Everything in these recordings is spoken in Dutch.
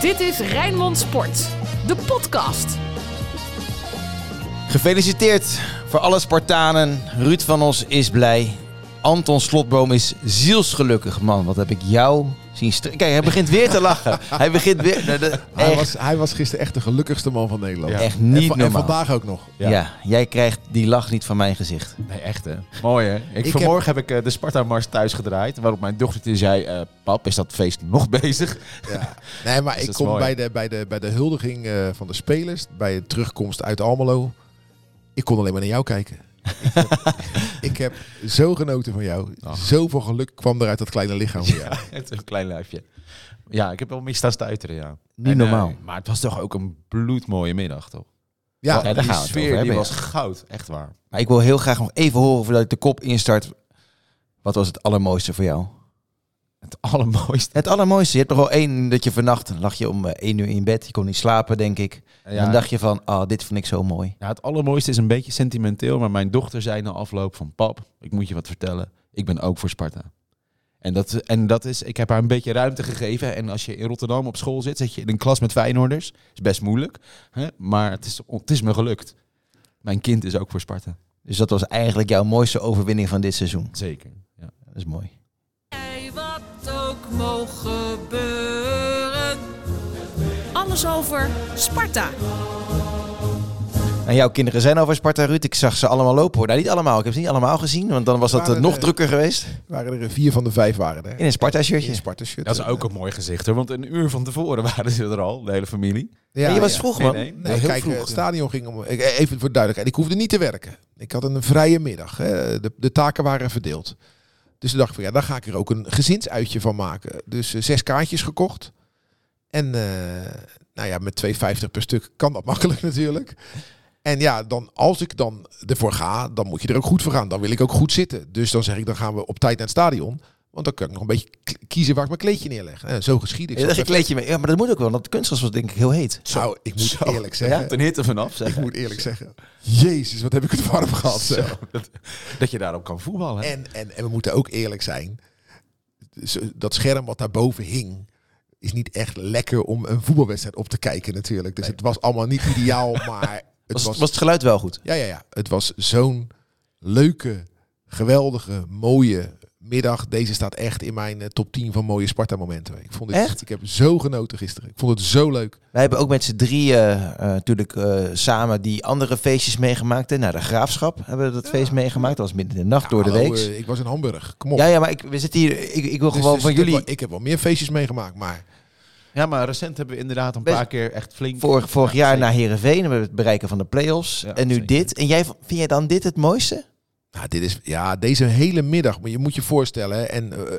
Dit is Rijnmond Sport, de podcast. Gefeliciteerd voor alle Spartanen. Ruud van Os is blij. Anton Slotboom is zielsgelukkig. Man, wat heb ik jou zien stre- Kijk, hij begint weer te lachen. hij begint weer... nou, de- Hij was, hij was gisteren echt de gelukkigste man van Nederland. echt En, niet en normaal. vandaag ook nog. ja. jij krijgt die lach niet van mijn gezicht. Nee, echt hè. Mooi hè. Ik, Ik vanmorgen heb, ik eh, de Sparta-mars thuis gedraaid. Waarop mijn dochtertje zei, eh, pap, is dat feest nog bezig? Ja. Nee, maar Dus ik kom mooi. bij de, bij, de, bij de huldiging eh, van de spelers, bij de terugkomst uit Almelo. Ik kon alleen maar naar jou kijken. Ik, heb, ik heb zo genoten van jou. Ach. Zoveel geluk kwam er uit dat kleine lichaam van jou. Het is een klein lijfje. Ja, ik heb wel mis staan stuiteren, ja. Niet En, eh, normaal. maar het was toch ook een bloedmooie middag, toch? Ja, Ja, die gaan sfeer hebben, die ja. was goud, echt waar. Maar ik wil heel graag nog even horen voordat ik de kop instart. Wat was het allermooiste voor jou? Het allermooiste. Het allermooiste. Je hebt toch wel één dat je vannacht lag je om eh, één uur in bed. Je kon niet slapen, denk ik. En dan dacht je van, ah, dit vind ik zo mooi. Ja, het allermooiste is een beetje sentimenteel, maar mijn dochter zei na afloop van pap, ik moet je wat vertellen, ik ben ook voor Sparta. En dat, en dat is, ik heb haar een beetje ruimte gegeven. En als je in Rotterdam op school zit, zit je in een klas met Feyenoorders. is best moeilijk, hè? maar het is, het is me gelukt. Mijn kind is ook voor Sparta. Dus dat was eigenlijk jouw mooiste overwinning van dit seizoen. Zeker. Ja. Dat is mooi. Mogen gebeuren. Alles over Sparta. En jouw kinderen zijn over Sparta, Ruud. Ik zag ze allemaal lopen hoor. Nou, niet allemaal. Ik heb ze niet allemaal gezien, want dan was dat eh, Waren nog er- drukker geweest. waren er vier van de vijf waren er. In een Sparta-shirtje. In een Sparta-shirt. Dat is ook een mooi gezicht hoor, want een uur van tevoren waren ze er al, de hele familie. Ja, en je was ja. vroeg, Nee, man. nee. Nee, heel kijk, vroeg. het stadion ging om. Even voor duidelijkheid, ik hoefde niet te werken. Ik had een vrije middag. Hè. De, de taken waren verdeeld. Dus toen dacht ik van ja, dan ga ik er ook een gezinsuitje van maken. Dus eh, zes kaartjes gekocht. En eh, nou ja, met 2,50 per stuk kan dat makkelijk natuurlijk. En ja, dan, als ik dan ervoor ga, dan moet je er ook goed voor gaan. Dan wil ik ook goed zitten. Dus dan zeg ik, dan gaan we op tijd naar het stadion. Want dan kan ik nog een beetje kiezen waar ik mijn kleedje neerleg. En zo geschieden. Je dacht een kleedje mee. Ja, maar dat moet ook wel, want kunstgras was denk ik heel heet. Nou, ik moet Zo. eerlijk zeggen. Ten hitte vanaf, zeg. Ik moet eerlijk zeggen. Jezus, wat heb ik het warm gehad. Zo, dat, dat je daarop kan voetballen. En, en, en we moeten ook eerlijk zijn. Dat scherm wat daarboven hing, is niet echt lekker om een voetbalwedstrijd op te kijken natuurlijk. Dus het was allemaal niet ideaal, maar het Was, was... was het geluid wel goed? Ja, ja, ja. Het was zo'n leuke, geweldige, mooie middag. Deze staat echt in mijn eh, top 10 van mooie Sparta-momenten. Ik vond het, Echt? Ik heb zo genoten gisteren. Ik vond het zo leuk. Wij hebben ook met z'n drieën eh, natuurlijk eh, samen die andere feestjes meegemaakt. hè. Naar de Graafschap hebben we dat feest meegemaakt. Dat was midden in de nacht door de Hallo, week. ik was in Hamburg. Kom op. ja, ja, maar ik, we zitten hier. Ik, ik wil Dus- gewoon dus van ik heb jullie. wel- ik heb wel meer feestjes meegemaakt, maar Ja, maar recent hebben we inderdaad een Best- paar keer echt flink... Vorig, vorig Ja, jaar naar Herenveen hebben we het bereiken van de play-offs. Ja, en nu zeker. dit. En jij, vind jij dan dit het mooiste? Nou, dit is ja, deze hele middag. Maar je moet je voorstellen. En eh,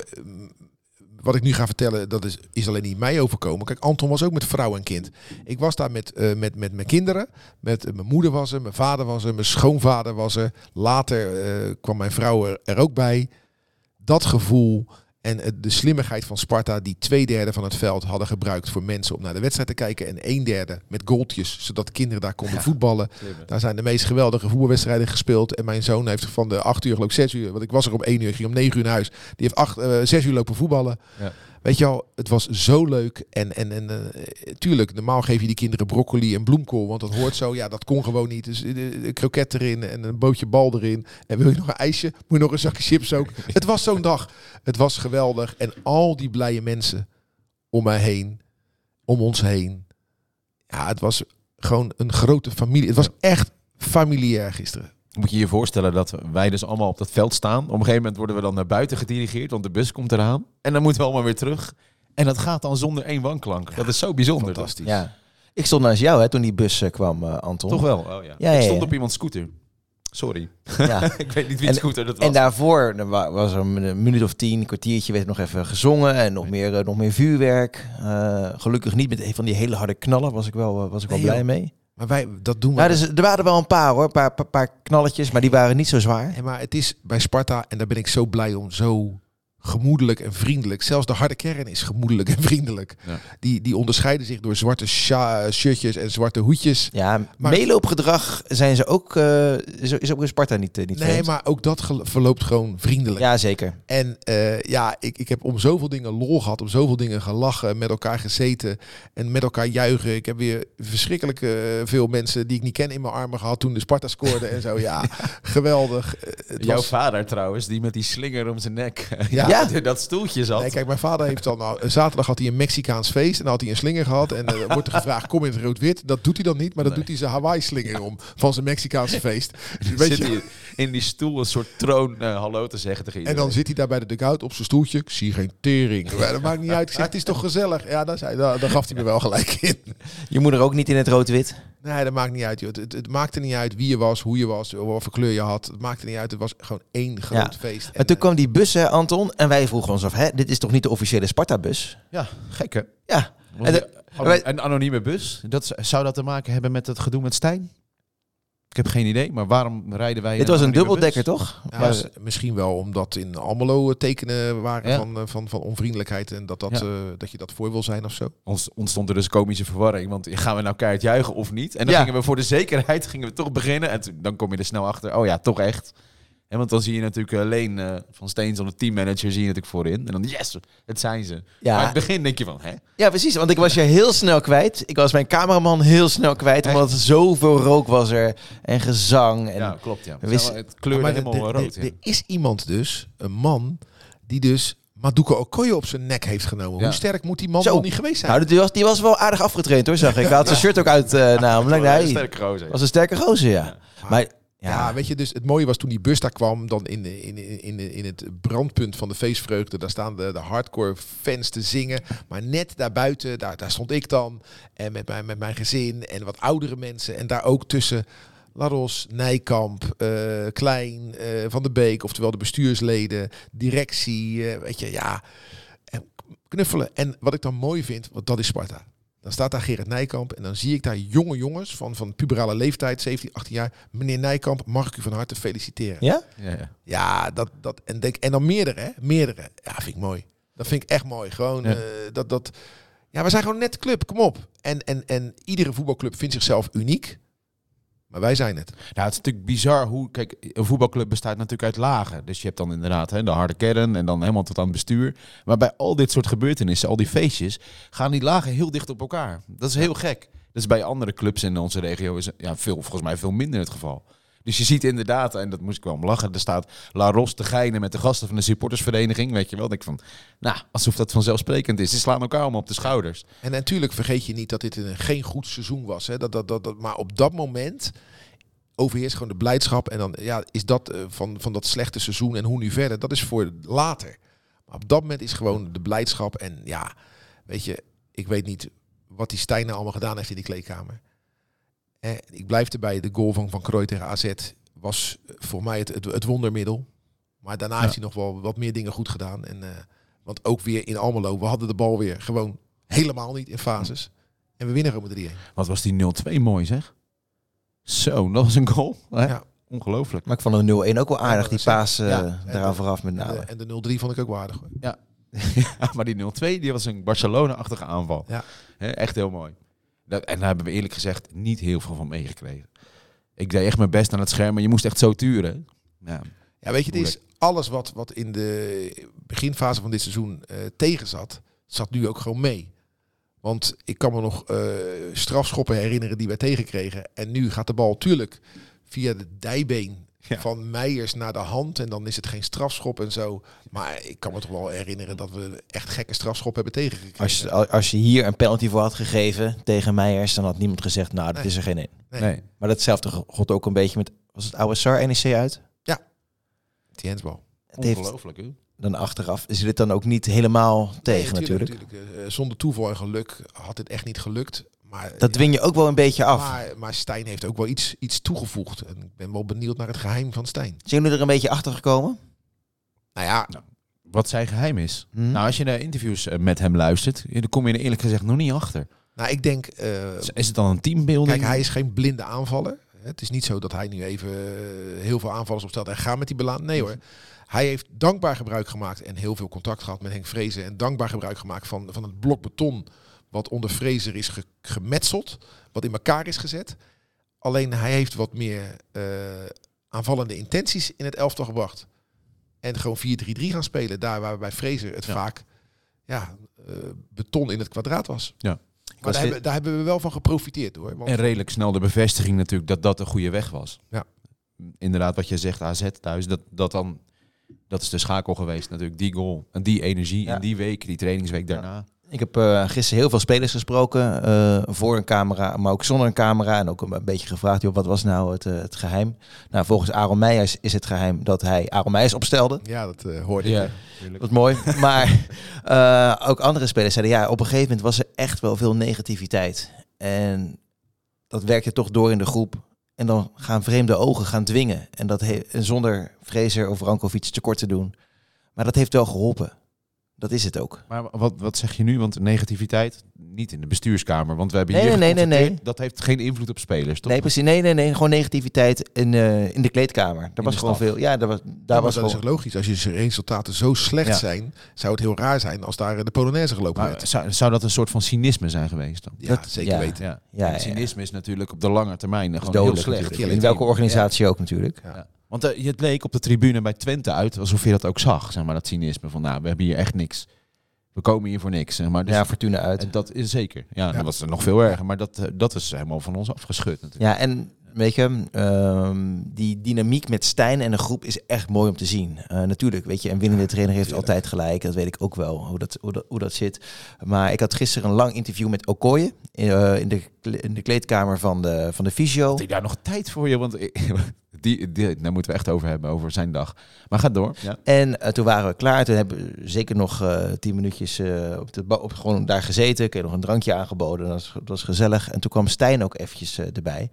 wat ik nu ga vertellen, dat is, is alleen niet mij overkomen. Kijk, Anton was ook met vrouw en kind. Ik was daar met, eh, met, met mijn kinderen. Met eh, mijn moeder was er, mijn vader was er, mijn schoonvader was er. Later eh, kwam mijn vrouw er ook bij. Dat gevoel en eh, de slimmigheid van Sparta, die twee derde van het veld hadden gebruikt voor mensen om naar de wedstrijd te kijken. En een derde met goaltjes, zodat kinderen daar konden voetballen. Daar zijn de meest geweldige voetbalwedstrijden gespeeld. En mijn zoon heeft van de acht uur, geloof ik, zes uur. Want ik was er om één uur, ging om negen uur naar huis. Die heeft acht, eh, zes uur lopen voetballen. Ja. Weet je al, het was zo leuk. En, en, en eh, tuurlijk, normaal geef je die kinderen broccoli en bloemkool. Want dat hoort zo. Ja, dat kon gewoon niet. Dus eh, de, de kroket erin en een bootje bal erin. En wil je nog een ijsje? Moet je nog een zakje chips ook? het was zo'n dag. Het was geweldig. En al die blije mensen om mij heen, om ons heen. Ja, het was gewoon een grote familie. Het was echt familiair gisteren. Moet je je voorstellen dat wij dus allemaal op dat veld staan. Op een gegeven moment worden we dan naar buiten gedirigeerd, want de bus komt eraan. En dan moeten we allemaal weer terug. En dat gaat dan zonder één wanklank. dat is zo bijzonder. Fantastisch. Ja. Ik stond naast jou hè, toen die bus eh, kwam, eh, Anton. Toch wel? Oh, ja. Ja, ik stond ja. op iemands scooter. Sorry. Ja. ik weet niet wie scooter dat was. En daarvoor wa- was er een minuut of tien, een kwartiertje werd nog even gezongen en nog meer, eh, nog meer vuurwerk. Eh, gelukkig niet met een van die hele harde knallen, was ik wel, was ik wel Nee, blij joh. mee. Maar wij, dat doen we. Nou, dus, er waren wel een paar hoor, een paar, paar, paar knalletjes, maar die waren niet zo zwaar. Maar het is bij Sparta, en daar ben ik zo blij om, zo gemoedelijk en vriendelijk. Zelfs de harde kern is gemoedelijk en vriendelijk. Ja. Die, die onderscheiden zich door zwarte shirtjes en zwarte hoedjes. Ja, Maar- meeloopgedrag zijn ze ook, eh, is, is ook in Sparta niet, eh, niet Nee, vreemd. maar ook dat verloopt gewoon vriendelijk. Ja, zeker. En eh, ja, ik, ik heb om zoveel dingen lol gehad, om zoveel dingen gelachen, met elkaar gezeten en met elkaar juichen. Ik heb weer verschrikkelijk veel mensen die ik niet ken in mijn armen gehad toen de Sparta scoorde en zo. Ja, geweldig. Het Jouw was- vader trouwens, die met die slinger om zijn nek Ja. Ja. dat stoeltje zat. Nee, kijk, mijn vader heeft dan nou, zaterdag had hij een Mexicaans feest en dan had hij een slinger gehad en eh, wordt er gevraagd kom in het rood-wit. Dat doet hij dan niet, maar dat Nee. doet hij zijn Hawaii slinger om van zijn Mexicaanse feest. Weet Weet zit je, hij in die stoel een soort troon eh, hallo te zeggen tegen En iedereen. dan zit hij daar bij de dugout op zijn stoeltje. Ik zie geen tering. Maar dat maakt niet uit. Ik zeg, het is toch gezellig? Ja, daar, zei, daar, daar gaf hij me wel gelijk in. Je moeder ook niet in het rood-wit. Nee, dat maakt niet uit. Joh. Het, het, het maakte niet uit wie je was, hoe je was, wat voor kleur je had. Het maakte niet uit. Het was gewoon één groot Ja. feest. En toen eh, kwam die bus, hè, Anton. En wij vroegen ons af, hè, dit is toch niet de officiële Sparta-bus? Ja, gek hè? Ja. En de- een anonieme bus. Dat, zou dat te maken hebben met het gedoe met Stijn? Ik heb geen idee, maar waarom rijden wij Dit was een dubbeldekker, bus? toch? ja, Maar- s- misschien wel omdat in Almelo eh, tekenen waren Ja. van, eh, van, van onvriendelijkheid. En dat, dat, Ja. eh, dat je dat voor wil zijn of zo. Ons ontstond er dus komische verwarring. Want gaan we nou keihard juichen of niet? En dan Ja. gingen we voor de zekerheid gingen we toch beginnen. En toen- dan kom je er snel achter. Oh ja, toch echt. En want dan zie je natuurlijk uh, Leen eh, van Steens, de teammanager, zie je natuurlijk voorin. En dan, yes, het zijn ze. Ja. Maar in het begin denk je van, hè? Ja, precies. Want ik was je heel snel kwijt. Ik was mijn cameraman heel snel kwijt. Echt? Omdat er zoveel rook was er. En gezang. En ja, klopt, ja. we wisten- het kleurde Maar helemaal er- rood. er- ja. Is iemand dus, een man, die dus Maduka Okoye op zijn nek heeft genomen. Ja. Hoe sterk moet die man Zo. wel niet geweest zijn? Nou, die was, die was wel aardig afgetraind hoor, zag ik. Hij had zijn shirt ook uit eh namelijk. Wel een Nee, sterk gozer. was een sterke gozer, ja. Ja. Maar Ja. weet je, dus het mooie was toen die bus daar kwam, dan in, in, in, in, het brandpunt van de feestvreugde, daar staan de, de hardcore fans te zingen. Maar net daarbuiten, daar, daar stond ik dan, en met mijn, met mijn gezin en wat oudere mensen. En daar ook tussen Laros, Nijkamp, eh, Klein, eh, Van de Beek, oftewel de bestuursleden, directie, eh, weet je, ja, en knuffelen. En wat ik dan mooi vind, want dat is Sparta. Dan staat daar Gerrit Nijkamp en dan zie ik daar jonge jongens van, van puberale leeftijd, 17, 18 jaar. Meneer Nijkamp, mag ik u van harte feliciteren. ja? Ja, ja. Ja, dat, dat, en, denk, en dan meerdere, hè? meerdere. Ja, vind ik mooi. Dat vind ik echt mooi. Gewoon Ja. eh, dat, dat... Ja, we zijn gewoon net club, kom op. En, en, en iedere voetbalclub vindt zichzelf uniek. Maar wij zijn het. Nou, het is natuurlijk bizar hoe... Kijk, een voetbalclub bestaat natuurlijk uit lagen. Dus je hebt dan inderdaad hè, de harde kern en dan helemaal tot aan het bestuur. Maar bij al dit soort gebeurtenissen, al die feestjes, gaan die lagen heel dicht op elkaar. Dat is heel gek. Dat is bij andere clubs in onze regio is ja, veel, volgens mij veel minder het geval. Dus je ziet inderdaad, en dat moest ik wel om lachen, er staat La Ros te geinen met de gasten van de supportersvereniging. Weet je wel, denk van, nou, alsof dat vanzelfsprekend is. Ze slaan elkaar allemaal op de schouders. En natuurlijk vergeet je niet dat dit een, geen goed seizoen was. Hè? Dat, dat, dat, dat, maar op dat moment overheerst gewoon de blijdschap. En dan ja, is dat eh, van, van dat slechte seizoen en hoe nu verder. Dat is voor later. Maar op dat moment is gewoon de blijdschap. En ja, weet je, ik weet niet wat die Stijn nou allemaal gedaan heeft in die kleedkamer. Eh, ik blijf erbij. De goal van Van Krooi tegen AZ was eh, voor mij het, het, het wondermiddel. Maar daarna heeft hij nog wel wat meer dingen goed gedaan. En, eh, want ook weer in Almelo, we hadden de bal weer gewoon helemaal niet in fases. En we winnen gewoon met 3-1. Wat was die 0-2 mooi zeg. Zo, dat was een goal. Hè? Ja. Ongelooflijk. Maar ik vond de 0-1 ook wel aardig, Ja, die paas eh ja, de- vooraf met En name. de, en de 0-3 vond ik ook wel aardig. hoor. Ja, maar die 0-2 die was een Barcelona-achtige aanval. Ja. Hè, echt heel mooi. Dat, en daar hebben we eerlijk gezegd niet heel veel van meegekregen. Ik deed echt mijn best aan het scherm, maar je moest echt zo turen. Ja. Ja, weet je, het is alles wat, wat in de beginfase van dit seizoen eh tegen zat, zat nu ook gewoon mee. Want ik kan me nog eh, strafschoppen herinneren die wij tegenkregen. En nu gaat de bal tuurlijk via de dijbeen Ja. van Meijers naar de hand. En dan is het geen strafschop en zo. Maar ik kan me toch wel herinneren dat we echt gekke strafschop hebben tegengekregen. Als je, als je hier een penalty voor had gegeven tegen Meijers, dan had niemand gezegd, nou, dat Nee. is er geen één. Nee. Nee. Maar datzelfde god ook een beetje met, was het oude SAR NEC uit? Die handsbal. Het heeft Ongelooflijk, hè? dan achteraf, is dit dan ook niet helemaal tegen Nee, natuurlijk. natuurlijk. Eh, zonder toeval en geluk had het echt niet gelukt. Maar, Dat ja, dwing je ook wel een beetje af. Maar, maar Stijn heeft ook wel iets, iets toegevoegd. En ik ben wel benieuwd naar het geheim van Stijn. Zijn jullie er een beetje achter gekomen? Nou ja, Wat zijn geheim is. Hm? Nou, als je naar interviews eh, met hem luistert, dan kom je er eerlijk gezegd nog niet achter. nou ik denk... eh, Is- het dan een teambuilding? kijk, hij is geen blinde aanvaller. Het is niet zo dat hij nu even eh, heel veel aanvallers opstelt en gaat met die belaan. Nee hoor. Hij heeft dankbaar gebruik gemaakt en heel veel contact gehad met Henk Vrezen. En dankbaar gebruik gemaakt van, van het blok beton wat onder Vrezer is ge- gemetseld. Wat in elkaar is gezet. Alleen hij heeft wat meer eh, aanvallende intenties in het elftal gebracht. En gewoon 4-3-3 gaan spelen. Daar waar bij Vrezer het Ja. vaak ja, eh, beton in het kwadraat was. Ja. Maar daar hebben, daar hebben we wel van geprofiteerd hoor. Want En redelijk snel de bevestiging natuurlijk dat dat de goede weg was. Ja. Inderdaad, wat je zegt, AZ thuis, dat, dat dan... Dat is de schakel geweest natuurlijk. Die goal en die energie Ja. in die week, die trainingsweek daarna. Ik heb eh, gisteren heel veel spelers gesproken, eh, voor een camera, maar ook zonder een camera. En ook een beetje gevraagd, joh, wat was nou het, eh, het geheim? Nou, volgens Aaron Meijers is het geheim dat hij Aaron Meijers opstelde. ja, dat eh, hoorde Ja, ik. Dat is mooi. maar eh, ook andere spelers zeiden, ja, op een gegeven moment was er echt wel veel negativiteit. En dat werkte toch door in de groep. En dan gaan vreemde ogen gaan dwingen. En dat en zonder Fraser of Rankovic tekort te doen. Maar dat heeft wel geholpen. Dat is het ook. Maar wat, wat zeg je nu? Want negativiteit niet in de bestuurskamer. Want we hebben Nee, hier nee, nee, nee, Dat heeft geen invloed op spelers, toch? Nee, precies. Nee, nee, nee. Gewoon negativiteit in, eh, in de kleedkamer. Daar In was gewoon staf. veel. Ja, daar was, daar was dat is gewoon. ook logisch. Als je resultaten zo slecht Ja. zijn, zou het heel raar zijn als daar de Polonaise gelopen Maar werd. zou, zou dat een soort van cynisme zijn geweest dan? Ja, dat- zeker ja. weten. Ja. Ja, cynisme is natuurlijk op de lange termijn is gewoon heel slecht. In welke organisatie ook natuurlijk. Want eh, het leek op de tribune bij Twente uit alsof je dat ook zag, zeg maar, dat cynisme van, nou, we hebben hier echt niks. We komen hier voor niks, zeg maar. Dus, ja, Fortuna uit. en dat is zeker. Ja, Ja. dat was er nog veel erger, maar dat, eh, dat is helemaal van ons afgeschud natuurlijk. Ja, en weet je, ehm, die dynamiek met Stijn en de groep is echt mooi om te zien. Eh, natuurlijk, weet je, een winnende trainer heeft altijd gelijk. Dat weet ik ook wel, hoe dat, hoe, dat, hoe dat zit. Maar ik had gisteren een lang interview met Okoye eh, in, de, in de kleedkamer van de, van de fysio. Had ik daar nog tijd voor je? Want ik- die, die, daar moeten we echt over hebben, over zijn dag. Maar ga door. Ja. En eh, toen waren we klaar. Toen hebben we zeker nog eh, tien minuutjes eh, op de op, gewoon daar gezeten. Ik heb nog een drankje aangeboden. Dat was, dat was gezellig. En toen kwam Stijn ook eventjes eh, erbij.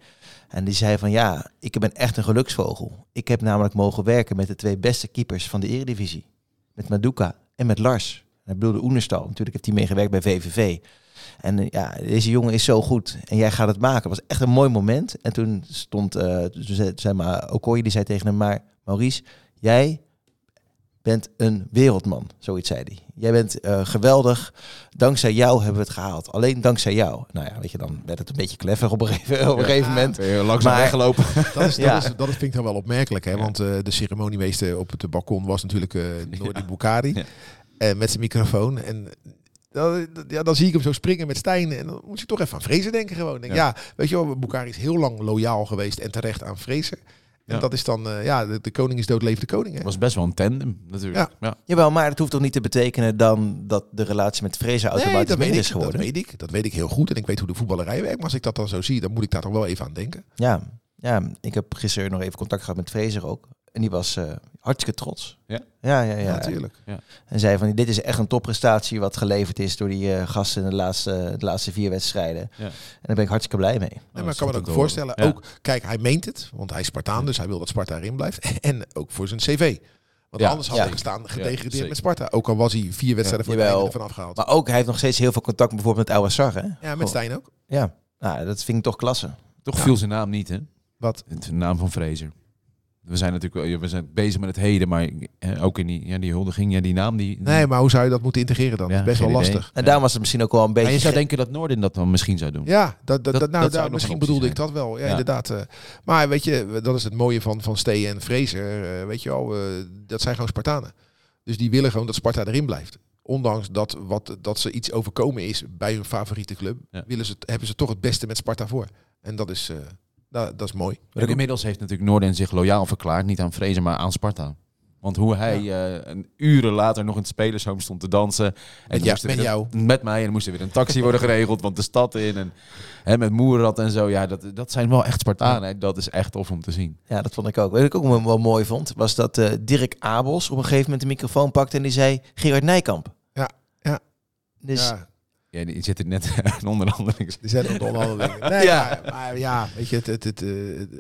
En die zei van ja, ik ben echt een geluksvogel. Ik heb namelijk mogen werken met de twee beste keepers van de Eredivisie. Met Maduka en met Lars. Hij bedoelde Oenerstal. Natuurlijk heeft hij meegewerkt bij VVV. En eh, ja, deze jongen is zo goed. En jij gaat het maken. Het was echt een mooi moment. En toen stond, eh toen zei, maar Okoye, die zei tegen hem, maar Maurice, jij bent een wereldman. Zoiets zei hij. Jij bent eh, geweldig. Dankzij jou hebben we het gehaald. Alleen dankzij jou. Nou ja, weet je, dan werd het een beetje clever op een gegeven, op een gegeven moment. Langzaam Maar- weggelopen. Dat, is, Ja. dat, is, dat vind ik dan wel opmerkelijk. Hè? Ja. Want eh, de ceremoniemeester op het balkon was natuurlijk eh Noordi. Ja. Eh, met zijn microfoon. En dan, ja, dan zie ik hem zo springen met Stijn. En dan moet je toch even aan Vrezen denken gewoon. Denk, ja. Ja. weet je wel, Boukari is heel lang loyaal geweest en terecht aan Vrezen. En Ja. dat is dan, eh, ja, de, de koning is dood, leeft de koning. Hè? Het was best wel een tandem natuurlijk. Ja. Jawel, maar het hoeft toch niet te betekenen dan dat de relatie met Nee, automatisch dat ik, is dat geworden. weet ik. Dat weet ik heel goed. En ik weet hoe de voetballerij werkt. Maar als ik dat dan zo zie, dan moet ik daar toch wel even aan denken. Ja, ja, ik heb gisteren nog even contact gehad met Fraser ook. En die was eh, hartstikke trots. Ja? Ja, ja, ja. Ja, natuurlijk. En zei van, dit is echt een topprestatie wat geleverd is door die eh, gasten in de laatste, de laatste vier wedstrijden. Ja. En daar ben ik hartstikke blij mee. Nee, maar ik kan me dat ook voorstellen. Ja. Ook, kijk, hij meent het, want hij is Spartaan, dus hij wil dat Sparta erin blijft. En ook voor zijn cv. Want Ja, anders had ja. hij gestaan gedegradeerd met Sparta. Ook al was hij vier wedstrijden voor Jawel. het einde vanaf gehaald. Maar ook, hij heeft nog steeds heel veel contact bijvoorbeeld met Oude Sar, hè? Ja, met Stijn ook. Ja, nou, dat vind ik toch klasse. Toch Ja. viel zijn naam niet, hè? Wat? De naam van Fraser. We zijn natuurlijk wel- we zijn bezig met het heden, maar ook in die, ja, die huldiging, ja, die naam die. Nee, maar hoe zou je dat moeten integreren dan? Ja, dat is best wel idee. lastig. En daarom was het misschien ook wel een beetje... Maar je zou denken dat Noorden dat dan misschien zou doen. Ja, dat, dat, Dat- nou, dat misschien bedoelde ik dat wel. Ja, Ja. inderdaad. eh. maar weet je, dat is het mooie van, van Stee en Fraser. eh, weet je wel, eh, dat zijn gewoon Spartanen. Dus die willen gewoon dat Sparta erin blijft. Ondanks dat, wat, dat ze iets overkomen is bij hun favoriete club, Ja. willen ze, hebben ze toch het beste met Sparta voor. En dat is, eh, dat, dat is mooi. En inmiddels heeft natuurlijk Noorden zich loyaal verklaard, niet aan Fraser, maar aan Sparta. Want hoe hij eh, een uren later nog in het spelershome stond te dansen. En Met, met jou. een- Met mij. En er moest er weer een taxi worden geregeld, want de stad in. En hè, met Moerad en zo. Ja, dat, dat zijn wel echt Spartanen. hè. Dat is echt tof om te zien. Ja, dat vond ik ook. Wat ik ook wel, wel mooi vond, was dat eh, Dirk Abels op een gegeven moment de microfoon pakte en die zei Gerard Nijkamp. Ja, ja. Dus Ja, Ja, die zit er net een onderhandeling. die de onderhandelingen. Nee, Ja. maar, maar ja, weet je, het, het, het, eh,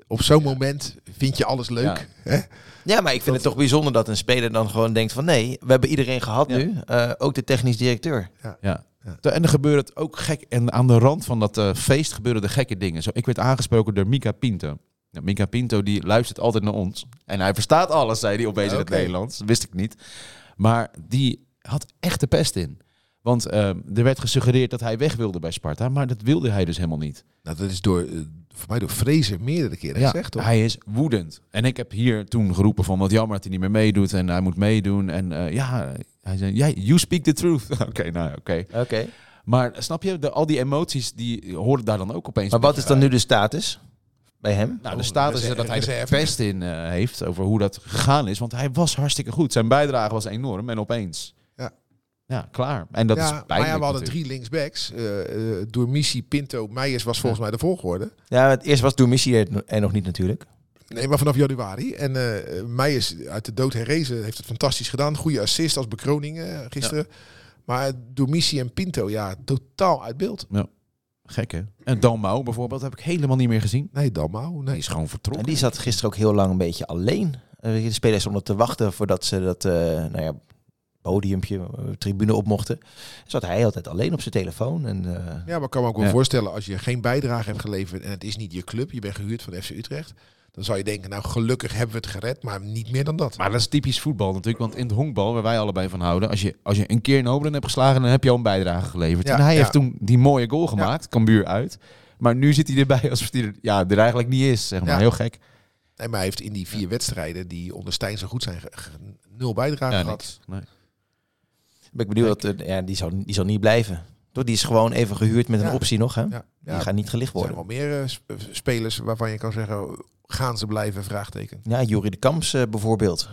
op zo'n moment vind je alles leuk. Hè? Ja, maar ik vind het toch bijzonder dat een speler dan gewoon denkt van nee, we hebben iedereen gehad Ja. nu. Eh, ook de technisch directeur. Ja. Ja. En er gebeurde het ook gek. En aan de rand van dat eh, feest gebeurden de gekke dingen. Zo, ik werd aangesproken door Mika Pinto. Nou, Mika Pinto die luistert altijd naar ons. En hij verstaat alles, zei hij opeens in het Oké. Nederlands. Dat wist ik niet. Maar die had echt de pest in. Want ehm, er werd gesuggereerd dat hij weg wilde bij Sparta. Maar dat wilde hij dus helemaal niet. Nou, dat is door, eh, voor mij door Fraser meerdere keren gezegd, toch? hij is woedend. En ik heb hier toen geroepen van wat jammer dat hij niet meer meedoet. En hij moet meedoen. En eh, ja, hij zei, ja, you speak the truth. oké, nou oké. Oké. Maar snap je, de, al die emoties die hoorden daar dan ook opeens Maar wat is dan nu de status bij hem? Nou, de status is dat hij er pest in eh, heeft over hoe dat gegaan is. Want hij was hartstikke goed. Zijn bijdrage was enorm en opeens. Ja. Ja, klaar. En dat is ja, pijnlijk maar ja, we hadden natuurlijk. drie linksbacks. eh eh door Missie, Pinto, Meijers was volgens mij de volgorde. Ja, het eerst was er, er nog niet natuurlijk. Nee, maar vanaf januari. En eh Meijers uit de dood herrezen heeft het fantastisch gedaan. Goede assist als bekroning eh, gisteren. Maar door Missie en Pinto, ja, totaal uit beeld. Gek hè? En Dalmau bijvoorbeeld heb ik helemaal niet meer gezien. Nee, Dalmau, Die nee. is gewoon vertrokken. En die zat gisteren ook heel lang een beetje alleen. Eh, De spelers stonden te wachten voordat ze dat eh, nou ja, podiumpje, eh, tribune op mochten. Zat hij altijd alleen op zijn telefoon. En, eh, Ja, maar ik kan me ook wel Ja. voorstellen als je geen bijdrage hebt geleverd en het is niet je club, je bent gehuurd van FC Utrecht, dan zou je denken, nou gelukkig hebben we het gered, maar niet meer dan dat. Maar dat is typisch voetbal natuurlijk. Want in het honkbal, waar wij allebei van houden, als je, als je een keer een Oberlin hebt geslagen, dan heb je al een bijdrage geleverd. Ja, en hij ja. heeft toen die mooie goal gemaakt, Cambuur uit. Maar nu zit hij erbij alsof hij er, ja, er eigenlijk niet is. Zeg maar. Ja. Heel gek. Nee, maar hij heeft in die vier wedstrijden die onder Stijn zo goed zijn, nul bijdrage Ja, gehad. niks. Nee. Ben ik benieuwd, dat, eh, ja, die, zal, die zal niet blijven. Toch? Die is gewoon even gehuurd met een Ja. optie nog. Hè? Ja, Die gaat niet gelicht er zijn worden. wel meer eh, sp- spelers waarvan je kan zeggen, gaan ze blijven? Vraagteken. Ja, Jurie de Kamps eh, bijvoorbeeld.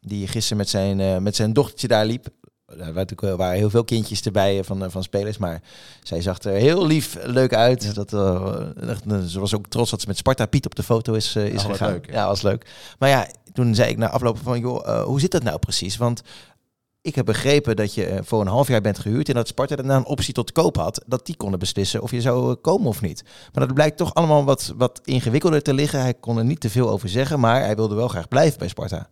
Die gisteren met zijn, eh, met zijn dochtertje daar liep. Daar waren, heel veel kindjes erbij eh, van, eh, van spelers. Maar zij zag er heel lief, leuk uit. Dat, eh, eh, ze was ook trots dat ze met Sparta Piet op de foto is, eh, is Oh, gegaan. leuk, ja. ja, was leuk. Maar ja, toen zei ik na afloop van... joh, eh, hoe zit dat nou precies? Want ik heb begrepen dat je eh, voor een half jaar bent gehuurd... en dat Sparta daarna een optie tot koop had... dat die konden beslissen of je zou eh, komen of niet. Maar dat blijkt toch allemaal wat, wat ingewikkelder te liggen. Hij kon er niet te veel over zeggen... maar hij wilde wel graag blijven bij Sparta.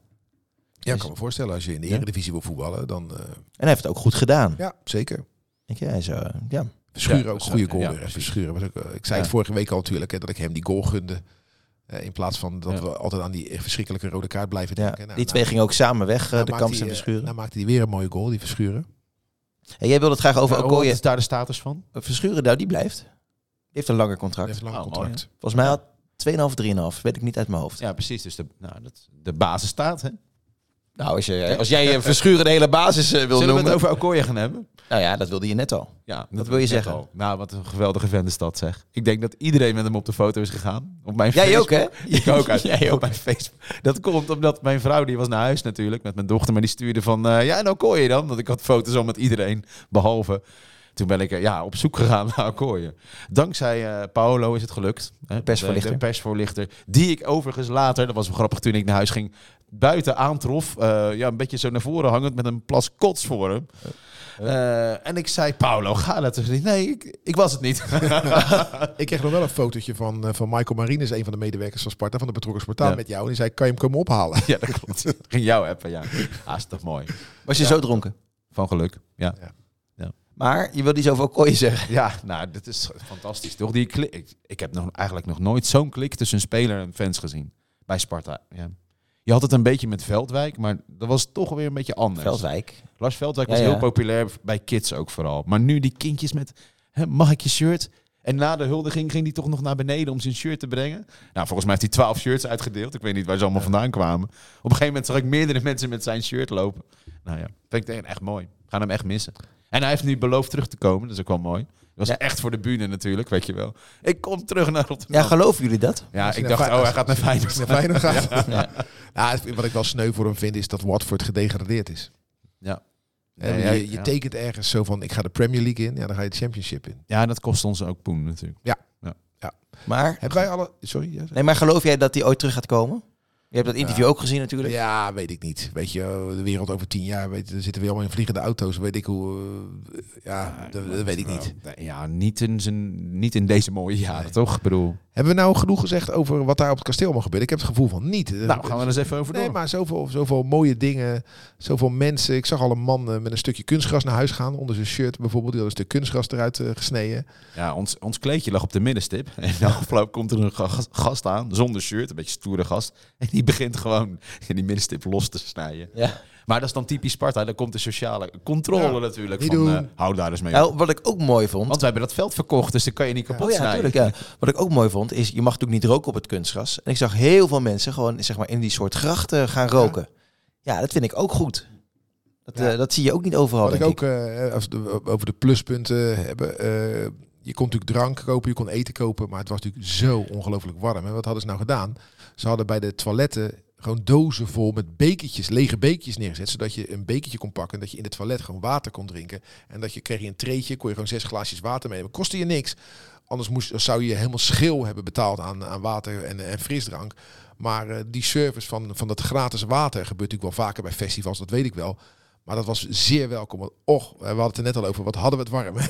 Ja, ik kan me voorstellen, als je in de Ja. Eredivisie wil voetballen, dan eh, En hij heeft het ook goed gedaan. ja, zeker. Denk je? Hij is, eh, ja. Verschuren Ja, ook dus, goede goal ja. Verschuren was ook, ik zei Ja. het vorige week al natuurlijk, hè, dat ik hem die goal gunde. Eh, in plaats van dat Ja. we altijd aan die verschrikkelijke rode kaart blijven ja. denken. Nou, die nou, twee gingen ook samen weg, eh, nou de Kamps en eh, Verschuren. Nou maakte hij weer een mooie goal, die Verschuren. En jij wilde het graag over Ja, wat Okoye. is daar de status van? Verschuren, nou, die blijft. Die heeft een langer contract. heeft een lang Oh, contract. Volgens mij had 2,5, 3,5. Weet ik niet uit mijn hoofd. Ja, precies. Dus de, nou, dat, de basis staat. Hè? Nou, als, je, als jij eh, Verschuren de hele basis eh, wil Zullen we noemen. het over Okoye gaan hebben? Nou ja, dat wilde je net al. Ja, Wat wil je zeggen? al. Nou, wat een geweldige dat, zeg. Ik denk dat iedereen met hem op de foto is gegaan. Op mijn Jij ook, hè? Ik ook. Uit, Jij ook. Op mijn Facebook. Dat komt omdat mijn vrouw, die was naar huis natuurlijk, met mijn dochter. Maar die stuurde van, eh, ja, en Okoye dan? Want ik had foto's al met iedereen, behalve... Toen ben ik eh, ja, op zoek gegaan naar Okoye. Dankzij eh, Paolo is het gelukt. Hè, persvoorlichter. De, persvoorlichter. Die ik overigens later, dat was wel grappig toen ik naar huis ging, buiten aantrof. eh, ja, een beetje zo naar voren hangend met een plas kots voor hem. Eh, en ik zei, Paolo, ga dat dus niet. Nee, ik, ik was het niet. Ik kreeg nog wel een fotootje van, eh, van Michael Marines, een van de medewerkers van Sparta, van de betrokken Spartaan, Ja. met jou. En die zei, kan je hem komen ophalen? ja, dat klopt. Ging jou appen, ja. Ah, is toch mooi. Was je Ja. zo dronken? Van geluk. Ja. Maar je wilde iets over Okoye zeggen. Ja, nou, dit is fantastisch, toch? Die klik, ik, ik heb nog, eigenlijk nog nooit zo'n klik tussen een speler en fans gezien. Bij Sparta, ja. Je had het een beetje met Veldwijk, maar dat was toch weer een beetje anders. Veldwijk. Lars Veldwijk was ja. heel populair bij kids ook vooral. Maar nu die kindjes met, hè, mag ik je shirt? En na de huldiging ging hij toch nog naar beneden om zijn shirt te brengen. Nou, volgens mij heeft hij twaalf shirts uitgedeeld. Ik weet niet waar ze allemaal vandaan kwamen. Op een gegeven moment zag ik meerdere mensen met zijn shirt lopen. Nou ja, vind ik echt mooi. Gaan hem echt missen. En hij heeft nu beloofd terug te komen. Dat is ook wel mooi. Dat was Ja. echt voor de bühne natuurlijk, weet je wel. Ik kom terug naar Rotterdam. Ja, geloven jullie dat? Ja, ik dacht, oh, hij gaat naar Feyenoord. Naar Feyenoord gaat. Ja. Ja, wat ik wel sneu voor hem vind, is dat Watford gedegradeerd is. Ja. En Ja, ja, je, je ja. tekent ergens zo van, ik ga de Premier League in, ja, dan ga je de Championship in. Ja, dat kost ons ook poen natuurlijk. Maar, Hebben wij alle... Sorry? Ja, nee, maar geloof jij dat hij ooit terug gaat komen? Je hebt dat interview ook gezien natuurlijk. Ja, weet ik niet. Weet je, de wereld over tien jaar, weet, je, dan zitten we allemaal in vliegende auto's. Weet ik hoe. Ja, dat, dat weet ik niet. Ja, niet in, zijn, niet in deze mooie jaren, Nee. toch? Ik bedoel, Hebben we nou genoeg gezegd over wat daar op het kasteel mag gebeuren? Ik heb het gevoel van niet. nou, gaan we er eens even over door. Nee, maar zoveel, zoveel mooie dingen, zoveel mensen. Ik zag al een man eh, met een stukje kunstgras naar huis gaan. Onder zijn shirt bijvoorbeeld. Die had een stuk kunstgras eruit eh, gesneden. Ja, ons, ons kleedje lag op de middenstip. En na afloop komt er een ga- gast aan, zonder shirt, een beetje stoere gast. En die begint gewoon in die middenstip los te snijden. Ja. Maar dat is dan typisch Sparta. Dan komt de sociale controle Ja, natuurlijk. Van, eh, hou daar eens mee. Nou, wat ik ook mooi vond. Want we hebben dat veld verkocht, dus dan kan je niet kapot Oh ja, snijden. natuurlijk. Ja. Wat ik ook mooi vond, is je mag natuurlijk niet roken op het kunstgras. En ik zag heel veel mensen gewoon zeg maar, in die soort grachten gaan roken. Ja, dat vind ik ook goed. Dat, Ja. eh, dat zie je ook niet overal, Wat ik ook eh, als we over de pluspunten hebben. eh, je kon natuurlijk drank kopen, je kon eten kopen. Maar het was natuurlijk zo ongelooflijk warm. En wat hadden ze nou gedaan? Ze hadden bij de toiletten gewoon dozen vol met bekertjes, lege bekertjes neergezet. Zodat je een bekertje kon pakken en dat je in het toilet gewoon water kon drinken. En dat je kreeg je een treetje, kon je gewoon zes glaasjes water meenemen. Kostte je niks. Anders moest, zou je helemaal schil hebben betaald aan, aan water en, en frisdrank. Maar eh, die service van, van dat gratis water gebeurt natuurlijk wel vaker bij festivals, dat weet ik wel. Maar dat was zeer welkom. Want, och, we hadden het er net al over. Wat hadden we het warm.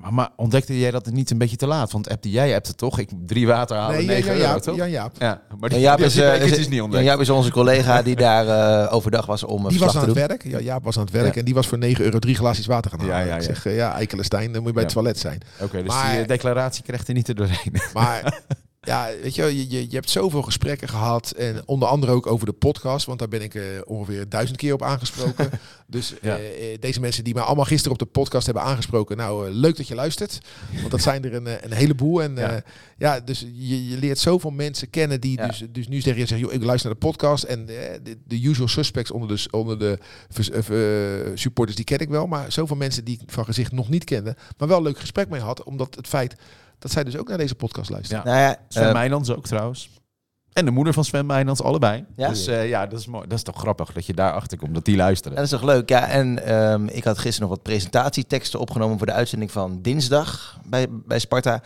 Maar, maar ontdekte jij dat het niet een beetje te laat? Want appte, jij hebt het toch? Ik drie water halen, Nee, negen Jaap, toch? Jan Jaap. Ja, maar die, Jaap is, eh, ik is, niet ontdekt. Jaap is onze collega die daar eh, overdag was om een Die was aan te het werk. Ja, Jaap was aan het werk. Ja. en die was voor 9 euro drie glaasjes water gaan halen. Ja, ja, Ik ja. zeg, eh, ja, Eikelenstein, dan moet je bij het Ja. toilet zijn. Oké, dus Maar- die eh, declaratie krijgt er niet er doorheen. Maar ja, weet je, je, je, hebt zoveel gesprekken gehad. En onder andere ook over de podcast. Want daar ben ik eh, ongeveer duizend keer op aangesproken. dus Ja. eh, eh, deze mensen die mij allemaal gisteren op de podcast hebben aangesproken. Nou, leuk dat je luistert. Want dat zijn er een, een heleboel. En Ja. ja, dus je, je leert zoveel mensen kennen die Ja. dus, dus nu tegen je zeggen... Joh, ik luister naar de podcast. En de, de usual suspects onder de, onder de supporters, die ken ik wel. Maar zoveel mensen die ik van gezicht nog niet kende. Maar wel een leuk gesprek mee had. Omdat het feit dat zij dus ook naar deze podcast luisteren. Ja. Nou ja, Sven eh, Meijlands ook trouwens. En de moeder van Sven Meijlands, allebei. Ja? Dus eh, ja, dat is mooi. Dat is toch grappig dat je daar achter komt, dat die luisteren. dat is toch leuk. Ja, en ehm, ik had gisteren nog wat presentatieteksten opgenomen voor de uitzending van dinsdag bij, bij Sparta.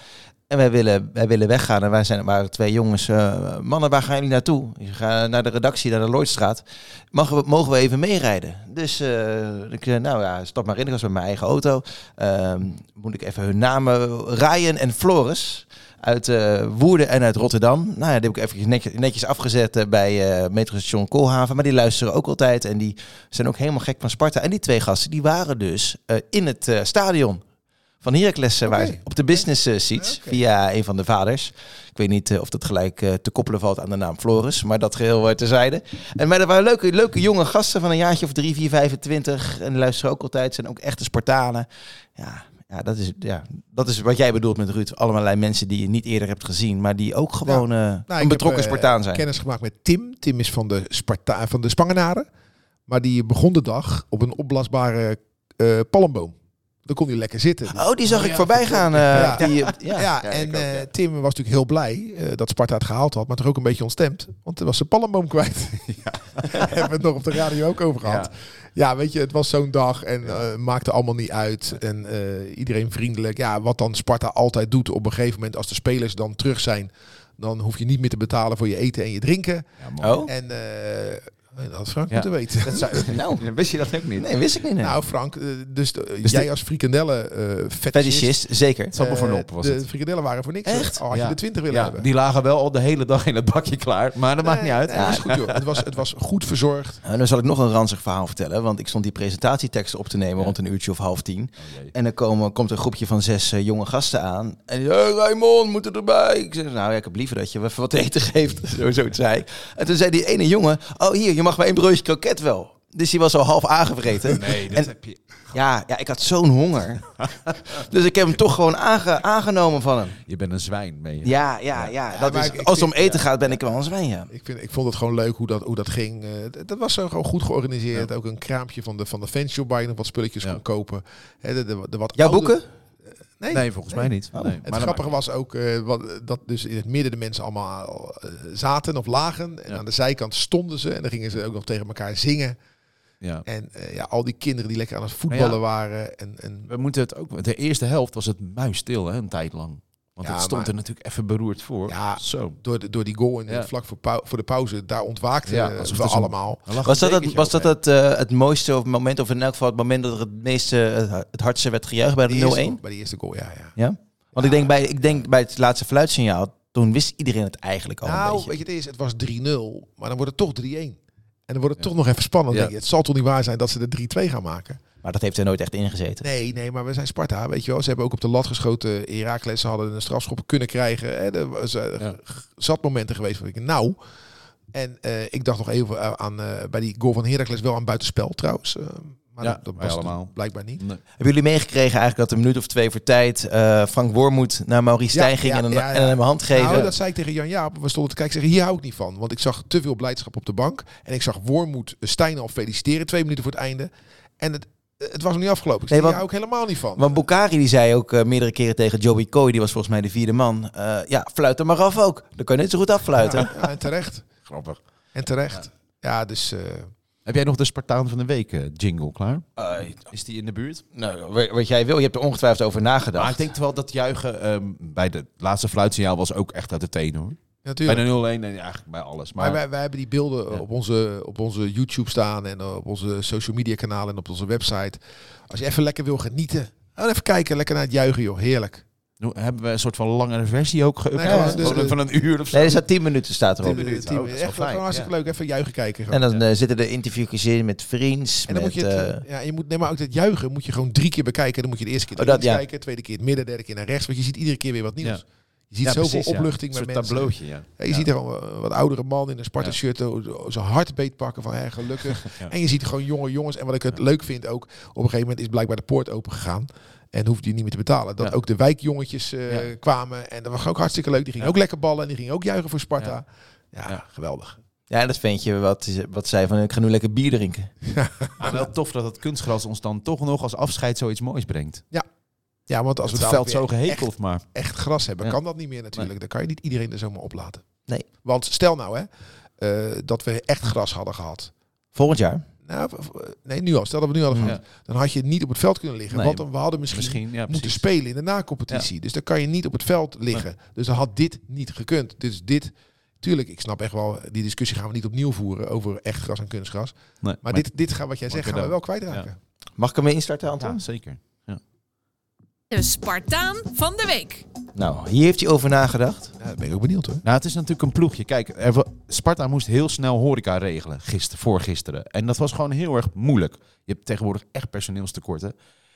En wij willen, wij willen weggaan. En wij zijn, waren twee jongens. eh, mannen, waar gaan jullie naartoe? Je gaat naar de redactie, naar de Lloydstraat. Mogen we, even meerijden? Dus eh, ik zei, nou ja, stap maar in. Ik was met mijn eigen auto. Ehm, moet ik even hun namen. Ryan en Floris. Uit eh, Woerden en uit Rotterdam. Nou ja, die heb ik even netjes, netjes afgezet eh, bij eh metrostation Koolhaven. Maar die luisteren ook altijd. En die zijn ook helemaal gek van Sparta. En die twee gasten, die waren dus eh, in het eh, stadion van Heracles. eh, waar op de business eh, seats. Via een van de vaders. Ik weet niet eh, of dat gelijk te koppelen valt aan de naam Floris. Maar dat geheel uh, terzijde. En maar er waren leuke, leuke jonge gasten van een jaartje of drie, vier, 25. En luisteren ook altijd. Zijn ook echte Spartanen. Ja, ja, dat is, ja, dat is wat jij bedoelt met Ruud. Allerlei mensen die je niet eerder hebt gezien. Maar die ook gewoon Nou, een ik betrokken heb, Spartaan zijn. kennis gemaakt met Tim. Tim is van de, Sparta van de Spangenaren. Maar die begon de dag op een opblasbare eh, palmboom. Dan kon hij lekker zitten. Oh, die zag Oh, ik ja, voorbij gaan. eh, Ja. die, eh, Ja, ja. en eh, ja. Tim was natuurlijk heel blij eh, dat Sparta het gehaald had. Maar toch ook een beetje ontstemd. Want er was zijn palmboom kwijt. Hebben we het nog op de radio ook over gehad. Ja. Ja, weet je, het was zo'n dag en eh, maakte allemaal niet uit. En eh, iedereen vriendelijk. Ja, wat dan Sparta altijd doet op een gegeven moment als de spelers dan terug zijn. Dan hoef je niet meer te betalen voor je eten en je drinken. Ja. Oh? En eh, dat had Frank Ja. moeten weten. Dat zou, nou, Wist je dat ook niet? nee, wist ik niet. Nee. Nou Frank, eh, dus, de- Dus jij de- als frikandellen eh fetischist, Fetischist, zeker. Het zat me voor eh, nop, was de het. frikandellen waren voor niks. Echt? Al had Ja. je de 20 willen Ja, hebben. die lagen wel al de hele dag in het bakje klaar, maar dat maakt niet uit. Nee, dat is goed, joh. het, was, het was goed verzorgd. En dan zal ik nog een ranzig verhaal vertellen. Want ik stond die presentatieteksten op te nemen Ja. rond een uurtje of half tien. Oh. En dan komen, komt een groepje van zes eh, jonge gasten aan. En die hey, Raymond, moet er erbij. Ik zeg, nou ja, ik heb liever dat je wat te eten geeft. zo, zo zei ik. En toen zei die ene jongen, oh hier, je mag maar één broodje kroket wel. Dus die was al half aangevreten. Nee, dat En- heb je. Ja, ja, ik had zo'n honger. dus ik heb hem toch gewoon aange- aangenomen van hem. Je bent een zwijn, ben je. Ja, ja, ja. dat is, ik- als het om eten gaat, ben ik wel een zwijn, ja. Ik, vind, ik vond het gewoon leuk hoe dat, hoe dat ging. Eh, d- dat was zo gewoon goed georganiseerd. Ook een kraampje van de, van de fanshop waar je nog wat spulletjes Ja. kon kopen. Hè, de, de, de wat Jouw oude- boeken? Nee, Nee, volgens mij niet. Oh. Nee. Het Maar grappige was ook eh, wat, dat dus in het midden de mensen allemaal eh, zaten of lagen. En Ja. aan de zijkant stonden ze. En dan gingen ze ook nog tegen elkaar zingen. Ja. En eh, ja, al die kinderen die lekker aan het voetballen Ja. waren. En, en We moeten het ook. De eerste helft was het muisstil, hè, een tijd lang. Want Ja, het stond maar- er natuurlijk even beroerd voor. Ja. Zo. Door de, door die goal en Ja. vlak voor, pau- voor de pauze, daar ontwaakten Ja, we zo'n- allemaal. Was dat, het, was dat het, eh, het mooiste of moment, of in elk geval het moment dat er het meeste, eh, het hardste werd gejuicht bij de 0-1? eerste, bij de eerste goal, ja. ja. Ja? Want ik, denk bij, ik denk bij het laatste fluitsignaal, toen wist iedereen het eigenlijk al een Nou, beetje. weet je, het, is, het was 3-0, maar dan wordt het toch 3-1. En dan wordt het toch nog even spannend. Ja. Denk je. Het zal toch niet waar zijn dat ze er 3-2 gaan maken? Maar dat heeft er nooit echt ingezeten. Nee, nee, maar we zijn Sparta, weet je wel. Ze hebben ook op de lat geschoten. Herakles ze hadden een strafschop kunnen krijgen. Hè. Er was, eh, Ja. zat momenten geweest waar ik nou. En eh, ik dacht nog even eh, aan eh, bij die goal van Heracles wel aan buitenspel trouwens. eh, maar Ja, dat, allemaal. blijkbaar niet. Nee. Hebben jullie meegekregen eigenlijk dat een minuut of twee voor tijd eh, Frank Wormoed naar Maurice Ja, Stijn ging ja, en, een, ja, ja. en hem hand geven? Nou, dat zei ik tegen Jan Jaap. We stonden te kijken. Zeggen, hier hou ik niet van. Want ik zag te veel blijdschap op de bank. En ik zag Wormoed Stijn al feliciteren. Twee minuten voor het einde. En het, het was nog niet afgelopen. Ik Nee, zei, want- ik helemaal niet van. Want Bukari die zei ook eh, meerdere keren tegen Joey Coy, die was volgens mij de vierde man. eh, ja, fluit er maar af ook. Dan kan je net zo goed affluiten. ja, ja, en terecht. Grappig. En terecht. Ja, dus... eh, Heb jij nog de Spartaan van de Week eh, jingle klaar? Eh, Is die in de buurt? nou, wa- wat jij wil, je hebt er ongetwijfeld over nagedacht. Maar ik denk wel dat juichen ehm, bij de laatste fluitsignaal was ook echt uit de teen hoor. natuurlijk. Bij de 0-1 en eigenlijk bij alles. Maar Maar, wij, wij hebben die beelden Ja. op, onze, op onze YouTube staan en op onze social media kanalen en op onze website. Als je even lekker wil genieten, dan even kijken, lekker naar het juichen joh, heerlijk. Nu hebben we een soort van langere versie ook geüpload. Nee, dus- van een uur of zo. Nee, er staat 10 minuten staat erop. Tien minuten, tien Oh, minuten. Echt wel gewoon fijn, hartstikke leuk, even juichen kijken. En dan eh, zitten er interviewjes in met vriends. En dan met, moet je het, eh, eh, ja, je moet, nee, maar ook dat juichen moet je gewoon drie keer bekijken. Dan moet je de eerste keer Oh, naar dat, ja. kijken, tweede keer het midden, derde keer naar rechts. Want je ziet iedere keer weer wat nieuws. Ja. Je ziet Ja, zoveel precies, opluchting Een met mensen. tableautje, ja. Ja, je Ja. ziet er gewoon een wat oudere man in een Sparta shirt eh, zijn hart beetpakken van hè, gelukkig. Ja. En je ziet gewoon jonge jongens. En wat ik het leuk vind ook, op een gegeven moment is blijkbaar de poort open gegaan. En hoefde die niet meer te betalen. Dat Ja. ook de wijkjongetjes eh, Ja. kwamen. En dat was ook hartstikke leuk. Die gingen Ja. ook lekker ballen. En die gingen ook juichen voor Sparta. Ja, Ja. geweldig. ja, en dat vind je wat, wat zei van ik ga nu lekker bier drinken. Maar wel tof dat het kunstgras ons dan toch nog als afscheid zoiets moois brengt. Ja, want als we het veld zo gehekeld, maar... echt, echt gras hebben, Ja. kan dat niet meer natuurlijk. Dan kan je niet iedereen er zomaar oplaten. Nee. Want stel nou hè, eh, dat we echt gras hadden gehad. Volgend jaar. Nou, nee, nu al. Stel dat we nu hadden Ja. gehad. Dan had je niet op het veld kunnen liggen. Nee, want dan, we hadden misschien, Misschien, ja, moeten spelen in de nacompetitie. Dus dan kan je niet op het veld liggen. Dus dan had dit niet gekund. Dus dit, tuurlijk, ik snap echt wel, die discussie gaan we niet opnieuw voeren over echt gras en kunstgras. Nee, Maar, dit, dit gaan wat jij zegt, gaan we wel kwijtraken. Mag ik hem instarten, Anton? Ja, zeker. De Spartaan van de week. Nou, hier heeft hij over nagedacht. Ja, ben ik ook benieuwd hoor. Nou, het is natuurlijk een ploegje. Kijk, er Sparta moest heel snel horeca regelen, gister, voor gisteren. En dat was gewoon heel erg moeilijk. Je hebt tegenwoordig echt personeelstekorten.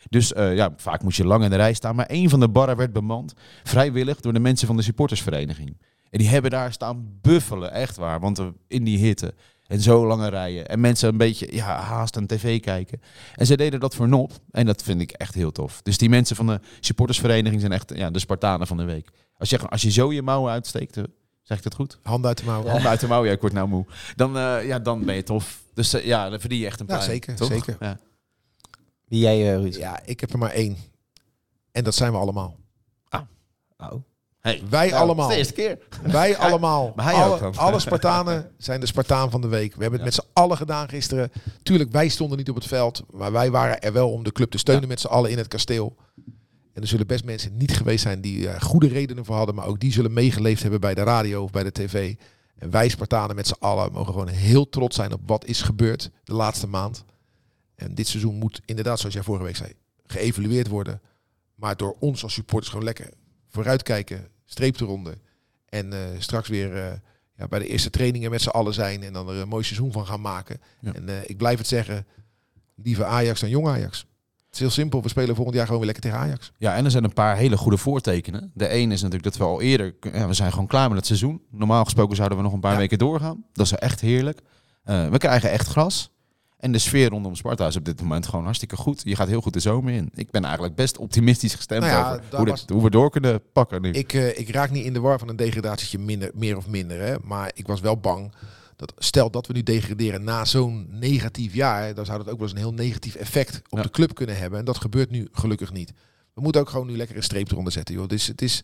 Dus eh, ja, vaak moest je lang in de rij staan. Maar één van de barren werd bemand, vrijwillig, door de mensen van de supportersvereniging. En die hebben daar staan buffelen, echt waar. Want eh, in die hitte en zo lange rijen. En mensen een beetje ja, haast aan tv kijken. En ze deden dat voor nop. En dat vind ik echt heel tof. Dus die mensen van de supportersvereniging zijn echt ja, de Spartanen van de week. Als je, als je zo je mouwen uitsteekt, eh, zeg ik dat goed? Handen uit de mouwen. Handen uit de mouw, ja, ik word nou moe. Dan, eh, ja, dan ben je tof. Dus eh, ja, dan verdien je echt een Ja, pluim. zeker, toch? zeker. Ja. Wie jij, eh Ruud? Ja, ik heb er maar één. En dat zijn we allemaal. Oh. Hey. Wij Nou, allemaal. de eerste keer. Wij allemaal. maar hij alle, ook alle Spartanen zijn de Spartaan van de week. We hebben het Ja. met z'n allen gedaan gisteren. Tuurlijk, wij stonden niet op het veld. Maar wij waren er wel om de club te steunen met z'n allen in het kasteel. En er zullen best mensen niet geweest zijn die er goede redenen voor hadden. Maar ook die zullen meegeleefd hebben bij de radio of bij de tv. En wij Spartanen met z'n allen mogen gewoon heel trots zijn op wat is gebeurd de laatste maand. En dit seizoen moet inderdaad, zoals jij vorige week zei, geëvalueerd worden. Maar door ons als supporters gewoon lekker vooruitkijken, streep eronder. En eh, straks weer eh, ja, bij de eerste trainingen met z'n allen zijn en dan er een mooi seizoen van gaan maken. Ja. En eh, ik blijf het zeggen, liever Ajax dan jong Ajax. Het is heel simpel, we spelen volgend jaar gewoon weer lekker tegen Ajax. ja, en er zijn een paar hele goede voortekenen. De een is natuurlijk dat we al eerder... Ja, we zijn gewoon klaar met het seizoen. Normaal gesproken zouden we nog een paar weken doorgaan. Dat is echt heerlijk. We krijgen echt gras. En de sfeer rondom Sparta is op dit moment gewoon hartstikke goed. Je gaat heel goed de zomer in. Ik ben eigenlijk best optimistisch gestemd Nou ja, over hoe, was- hoe we door kunnen pakken nu. Ik, eh, ik raak niet in de war van een degradatietje minder, meer of minder. Hè? Maar ik was wel bang dat stel dat we nu degraderen na zo'n negatief jaar, dan zou dat ook wel eens een heel negatief effect op Ja. de club kunnen hebben. En dat gebeurt nu gelukkig niet. We moeten ook gewoon nu lekker een streep eronder zetten. Joh. Dus het is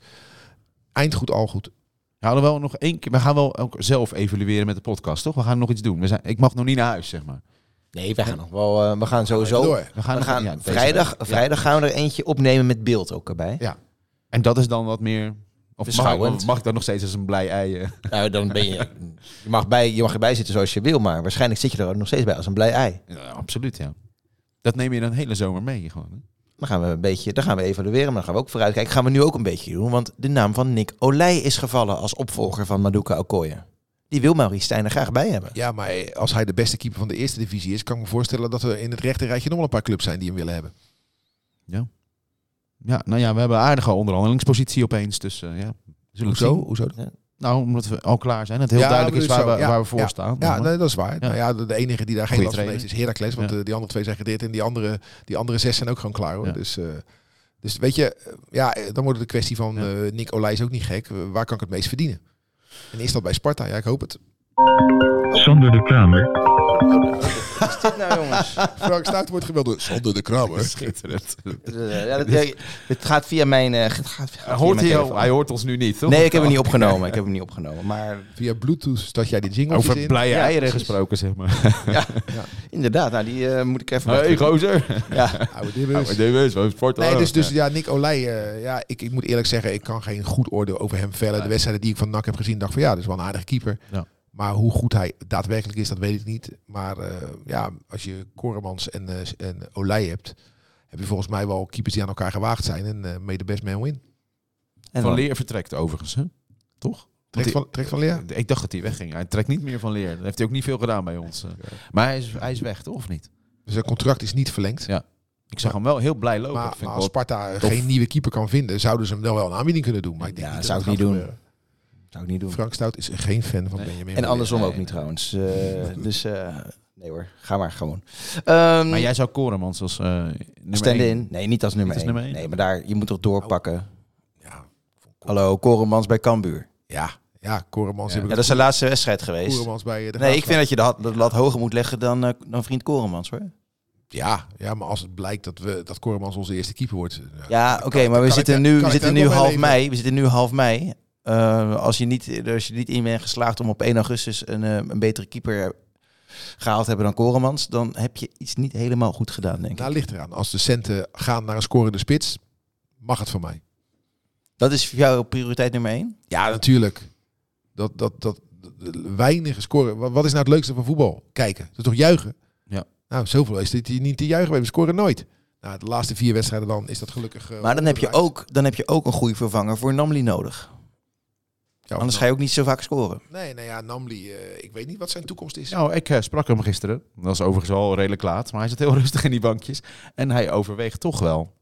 eind goed, al goed. We hadden wel nog één keer. We gaan wel ook zelf evalueren met de podcast, toch? We gaan nog iets doen. We zijn, ik mag nog niet naar huis, zeg maar. Nee, we gaan nog wel. eh, we gaan sowieso. Door. We gaan, We gaan ja, vrijdag. Ja. vrijdag gaan we er eentje opnemen met beeld ook erbij. En dat is dan wat meer Of mag ik dan nog steeds als een blij ei? eh? Nou, dan ben je... Je mag, bij, je mag erbij zitten zoals je wil, maar waarschijnlijk zit je er ook nog steeds bij als een blij ei. Ja, absoluut, ja. Dat neem je dan hele zomer mee gewoon. hè? Dan gaan we een beetje, dan gaan we evalueren, maar dan gaan we ook vooruitkijken. Gaan we nu ook een beetje doen, want de naam van Nick Olij is gevallen als opvolger van Maduka Okoye. Die wil Maurice Stijn er graag bij hebben. Ja, maar als hij de beste keeper van de eerste divisie is, kan ik me voorstellen dat er in het rechte rijtje nog wel een paar clubs zijn die hem willen hebben. Ja, nou ja, we hebben een aardige onderhandelingspositie opeens. Dus eh, ja, we zullen Hoezo? zien. Hoezo? Nou, omdat we al klaar zijn. Het heel Ja, duidelijk is dus waar, zo, we, ja, waar we voor ja, staan. Ja, nee, dat is waar. Ja. Nou ja, de, de enige die daar geen Goeie last van heeft is Heracles. Want Ja. eh, die andere twee zijn gedeerd en die andere, die andere zes zijn ook gewoon klaar hoor. Ja. Dus, eh, dus weet je, ja, dan wordt het een kwestie van Ja. eh, Nick Olij is ook niet gek. Waar kan ik het meest verdienen? En is dat bij Sparta? Ja, ik hoop het. Sander de Kramer. Wat is dit nou, jongens? Frank Stout wordt geweld door Sander de Kramer. Schitterend. Ja, dat, ja, het gaat via mijn... eh, het gaat, via Hoort mijn hij, hoort ons nu niet, toch? Nee, ik heb hem niet opgenomen. Ik heb hem niet opgenomen. Maar Via Bluetooth dat jij die jingle Over in. blije Ja, eieren gesproken, zeg maar. inderdaad, nou, die eh, moet ik even... nog Hey, gozer. ja. Oude dibbers. Oh, DW's, we sport Nee, dus, dus ja, Nick Olij, eh, ja, ik, ik moet eerlijk zeggen, ik kan geen goed oordeel over hem vellen. De wedstrijden die ik van NAC heb gezien, dacht van ja, dat is wel een aardige keeper. Ja. Maar hoe goed hij daadwerkelijk is, dat weet ik niet. Maar eh, ja, als je Koremans en, eh, en Olij hebt, heb je volgens mij wel keepers die aan elkaar gewaagd zijn. En eh made the best man win. En Van dan- Leer vertrekt overigens, hè? Toch? Trekt van, trekt van Leer? Ik dacht dat hij wegging. Hij trekt niet meer van Leer. Dat heeft hij ook niet veel gedaan bij ons. eh. Maar hij is, hij is weg, toch? Of niet? Dus zijn contract is niet verlengd. Ja. Ik zag hem wel heel blij lopen. Maar, Dat vind maar ik als Sparta tof. geen nieuwe keeper kan vinden, zouden ze hem wel wel een aanbieding kunnen doen. Maar ik denk Ja, niet zou dat ik het niet doen. gebeuren. Zou ik niet doen. Frank Stout is geen fan van Nee. Benjamin. En andersom Nee, ook niet trouwens. Eh, dus eh, nee hoor, ga maar gewoon. Ehm Maar jij zou Koremans als eh nummer stand één- in. Nee, niet als nummer als 1. nummer één? Nee, maar daar, je moet toch doorpakken. Ja, Hallo, Koremans bij Cambuur. ja, ja Koremans. Ja. heb ik Ja, dat is zijn laatste wedstrijd geweest. Koremans bij de Nee, ik vind dat je de, hat- de lat hoger moet leggen dan, dan vriend Koremans hoor. Ja, ja, maar als het blijkt dat, we, dat Koremans onze eerste keeper wordt. Ja, oké, maar we zitten ik- nu, we zitten nu half mei. We zitten nu half mei. Eh, als, je niet, als je niet in bent geslaagd om op 1 augustus een, eh, een betere keeper gehaald te hebben dan Koremans, dan heb je iets niet helemaal goed gedaan, denk ik. Nou, ligt eraan. Als de centen gaan naar een scorende spits, mag het van mij. Dat is voor jou prioriteit nummer 1? Ja, natuurlijk. Dat, dat, dat, dat- weinige scoren. Wat, wat is nou het leukste van voetbal? Kijken. Dat is toch juichen? Ja. Nou, zoveel is dit niet te juichen. We scoren nooit. Nou, de laatste vier wedstrijden dan is dat gelukkig. eh, Maar dan heb, je ook, dan heb je ook een goede vervanger voor Namli nodig. Ja, Anders ga je ook niet zo vaak scoren. Nee, nou ja, Namli. eh, ik weet niet wat zijn toekomst is. Nou, ik eh, sprak hem gisteren. Dat was overigens al redelijk laat. Maar hij zit heel rustig in die bankjes. En hij overweegt toch wel.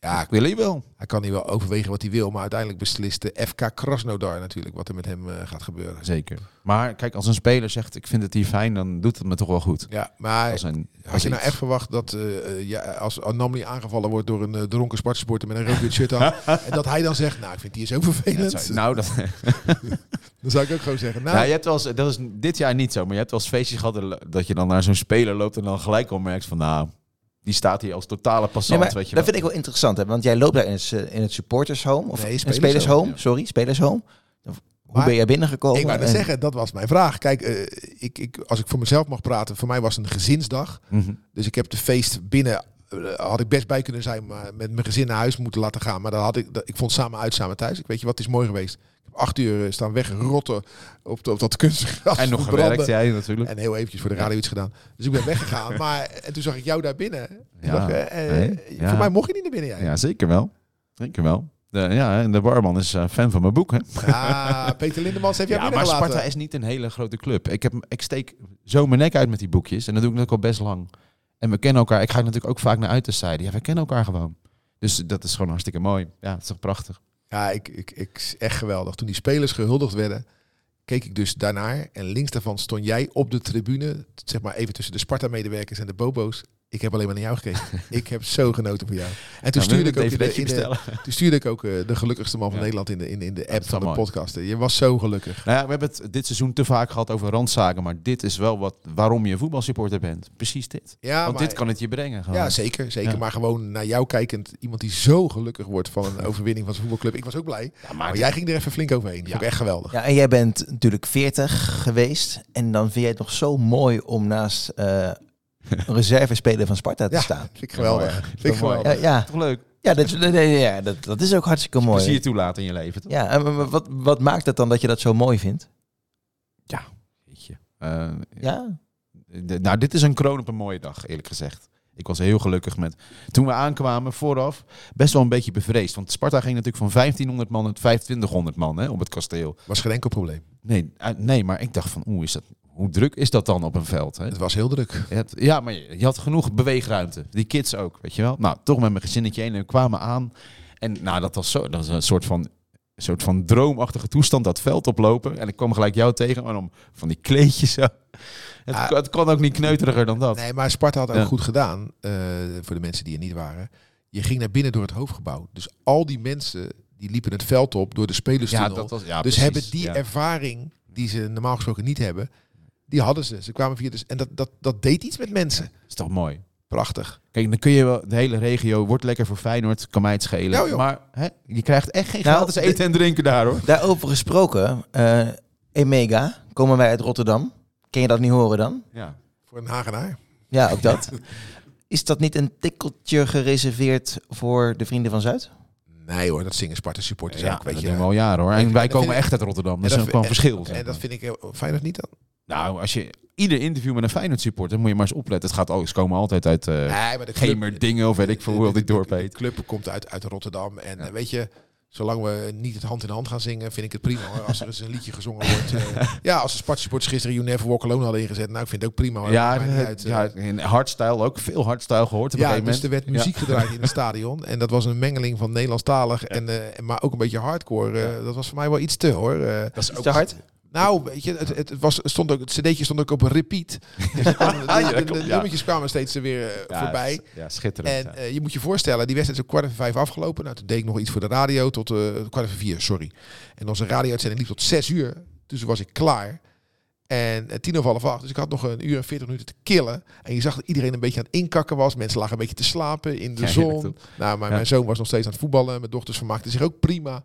Ja, Ik wil hij wel. hij kan hier wel overwegen wat hij wil. Maar uiteindelijk beslist de FK Krasnodar natuurlijk wat er met hem eh, gaat gebeuren. Zeker. Maar kijk, als een speler zegt ik vind het hier fijn, dan doet het me toch wel goed. Ja, maar Als een, Had je nou echt verwacht dat eh, eh, ja, als Namli aangevallen wordt door een dronken Sparta-supporter met een rood-wit shirt aan, en dat hij dan zegt, nou, ik vind die zo Ja, vervelend, zou- nou, dat, dan zou ik ook gewoon zeggen, nou, nou, je hebt wel eens, dat is dit jaar niet zo, maar je hebt wel eens feestjes gehad dat je dan naar zo'n speler loopt en dan gelijk al merkt van, nou, die staat hier als totale Nee, passant, maar weet je dat wel. vind ik wel interessant, hè? want jij loopt daar in het, eh, in het supportershome. Of Nee, spelershome, spelershome, ja. sorry, spelershome. Hoe Maar ben jij binnengekomen? ik wou net En- zeggen, dat was mijn vraag. Kijk, eh, ik, ik, als ik voor mezelf mag praten, voor mij was het een gezinsdag, Mhm. dus ik heb de feest binnen, eh, had ik best bij kunnen zijn, maar met mijn gezin naar huis moeten laten gaan, maar dan had ik, dat, ik vond samen uit, samen thuis. Ik weet je wat, het is mooi geweest. Acht uur eh, staan weggerotten op, de, op dat kunstgras. En nog gewerkt, jij natuurlijk. En heel eventjes voor de radio iets gedaan. Dus ik ben weggegaan. maar en toen zag ik jou daar binnen. Ja, dacht eh, nee, ja. Voor mij mocht je niet naar binnen. Jij. Ja, zeker wel. Zeker wel. De, ja, en de barman is eh, fan van mijn boek, hè? Peter Lindemans heeft jou Ja, maar. Sparta is niet een hele grote club. Ik, heb, ik steek zo mijn nek uit met die boekjes. En dat doe ik natuurlijk al best lang. En we kennen elkaar. Ik ga natuurlijk ook vaak naar uiterstijden. Ja, we kennen elkaar gewoon. Dus dat is gewoon hartstikke mooi. Ja, het is toch prachtig. Ja, ik, ik, ik, echt geweldig. Toen die spelers gehuldigd werden, keek ik dus daarnaar. En links daarvan stond jij op de tribune. Zeg maar even tussen de Sparta-medewerkers en de bobo's. Ik heb alleen maar naar jou gekeken. ik heb zo genoten van jou. En toen Ja, stuurde ik ook de, een in de, bestellen. toen stuurde ik ook eh, de gelukkigste man van Ja. Nederland in de, in, in de app van de mooi. podcast. Je was zo gelukkig. Nou ja, we hebben het dit seizoen te vaak gehad over randzaken. Maar dit is wel wat, waarom je voetbalsupporter bent. Precies dit. Ja, Want maar- dit kan het je brengen. Gewoon. Ja, zeker. zeker. Ja. Maar gewoon naar jou kijkend, iemand die zo gelukkig wordt van een overwinning van zijn voetbalclub. Ik was ook blij. maar jij ging er even flink overheen. Dat Ja. vond ik echt geweldig. Ja, en jij bent natuurlijk 40 geweest. En dan vind jij het nog zo mooi om naast eh, een reservespeler van Sparta te Ja. staan. Vind ik geweldig. Vind ik. Ja, ja. Toch leuk? Ja, dat, nee, nee, ja dat, dat is ook hartstikke mooi. Plezier toelaten in je leven, toch? Ja, en wat, wat maakt het dan dat je dat zo mooi vindt? Weet je. Eh, Ja, nou, dit is een kroon op een mooie dag, eerlijk gezegd. Ik was heel gelukkig met... Toen we aankwamen vooraf, best wel een beetje bevreesd. Want Sparta ging natuurlijk van 1500 man naar 2500 man hè, op het kasteel. Was geen enkel probleem. Nee, eh, nee, maar ik dacht van, oeh, is dat, hoe druk is dat dan op een veld? Hè? Het was heel druk. Ja, maar je, je had genoeg beweegruimte. Die kids ook, weet je wel. Nou, toch met mijn gezinnetje heen en kwamen aan. En nou, dat was, zo, dat was een soort van, een soort van droomachtige toestand, dat veld oplopen. En ik kwam gelijk jou tegen, maar om van die kleedjes zo. Het, Ah. het kon ook niet kneuteriger dan dat. Nee, maar Sparta had ook Ja. goed gedaan. eh, voor de mensen die er niet waren. Je ging naar binnen door het hoofdgebouw. Dus al die mensen die liepen het veld op door de ja, spelerstunnel. dat was, ja, dus precies, hebben die ja. ervaring die ze normaal gesproken niet hebben. Die hadden ze. Ze kwamen via dus en dat, dat, dat deed iets met mensen. is toch mooi. Prachtig. Kijk, dan kun je wel, de hele regio wordt lekker voor Feyenoord, kan mij het schelen. Ja, joh. maar hè, je krijgt echt geen Nou, gratis de- eten en drinken daar hoor. daarover gesproken. eh Emega, komen wij uit Rotterdam. Ken je dat niet horen dan? Ja. Voor een Hagenaar. Ja, ook dat. Is dat niet een tikkeltje gereserveerd voor de Vrienden van Zuid? Nee hoor, dat zingen Sparta supporters Ja, ook. Weet dat je. doen we al jaren hoor. En- En wij komen echt uit Rotterdam. En Dat is een verschil. En, dat vind ik heel fijn of niet dan. Nou, als je ieder interview met een Feyenoord supporter, moet je maar eens opletten. Het gaat al, ze komen altijd uit eh nee, de club- Gemer dingen of weet ik veel hoe dit dorp De heet. club komt uit, uit Rotterdam. En Ja. weet je, zolang we niet het hand in hand gaan zingen, vind ik het prima. Hoor. Als er eens een liedje gezongen wordt. eh, ja, als de Sparta supporters gisteren You Never Walk Alone hadden ingezet. Nou, ik vind het ook prima. Hoor. Ja, eh, uit, ja, in hardstyle ook. Veel hardstyle gehoord op een Ja, gegeven dus er moment. werd muziek gedraaid in het stadion. En dat was een mengeling van Nederlandstalig, en, eh, maar ook een beetje hardcore. Dat was voor mij wel iets te hoor. Dat is te hard? Nou, weet je, het, het was, stond ook, het cd'tje stond ook op repeat. Dus de, Ja, de- dat de klopt, ja. nummertjes kwamen steeds er weer eh, voorbij. Ja, schitterend. En eh, je moet je voorstellen, die wedstrijd is om kwart over vijf afgelopen. Nou, toen deed ik nog iets voor de radio tot eh, kwart over vier, sorry. En onze radio-uitzending liep tot zes uur. Dus toen was ik klaar. En tien over half acht. Dus ik had nog een uur en veertig minuten te killen. En je zag dat iedereen een beetje aan het inkakken was. Mensen lagen een beetje te slapen in de Ja, zon. nou, mijn, Ja. mijn zoon was nog steeds aan het voetballen. Mijn dochters vermaakten zich ook prima.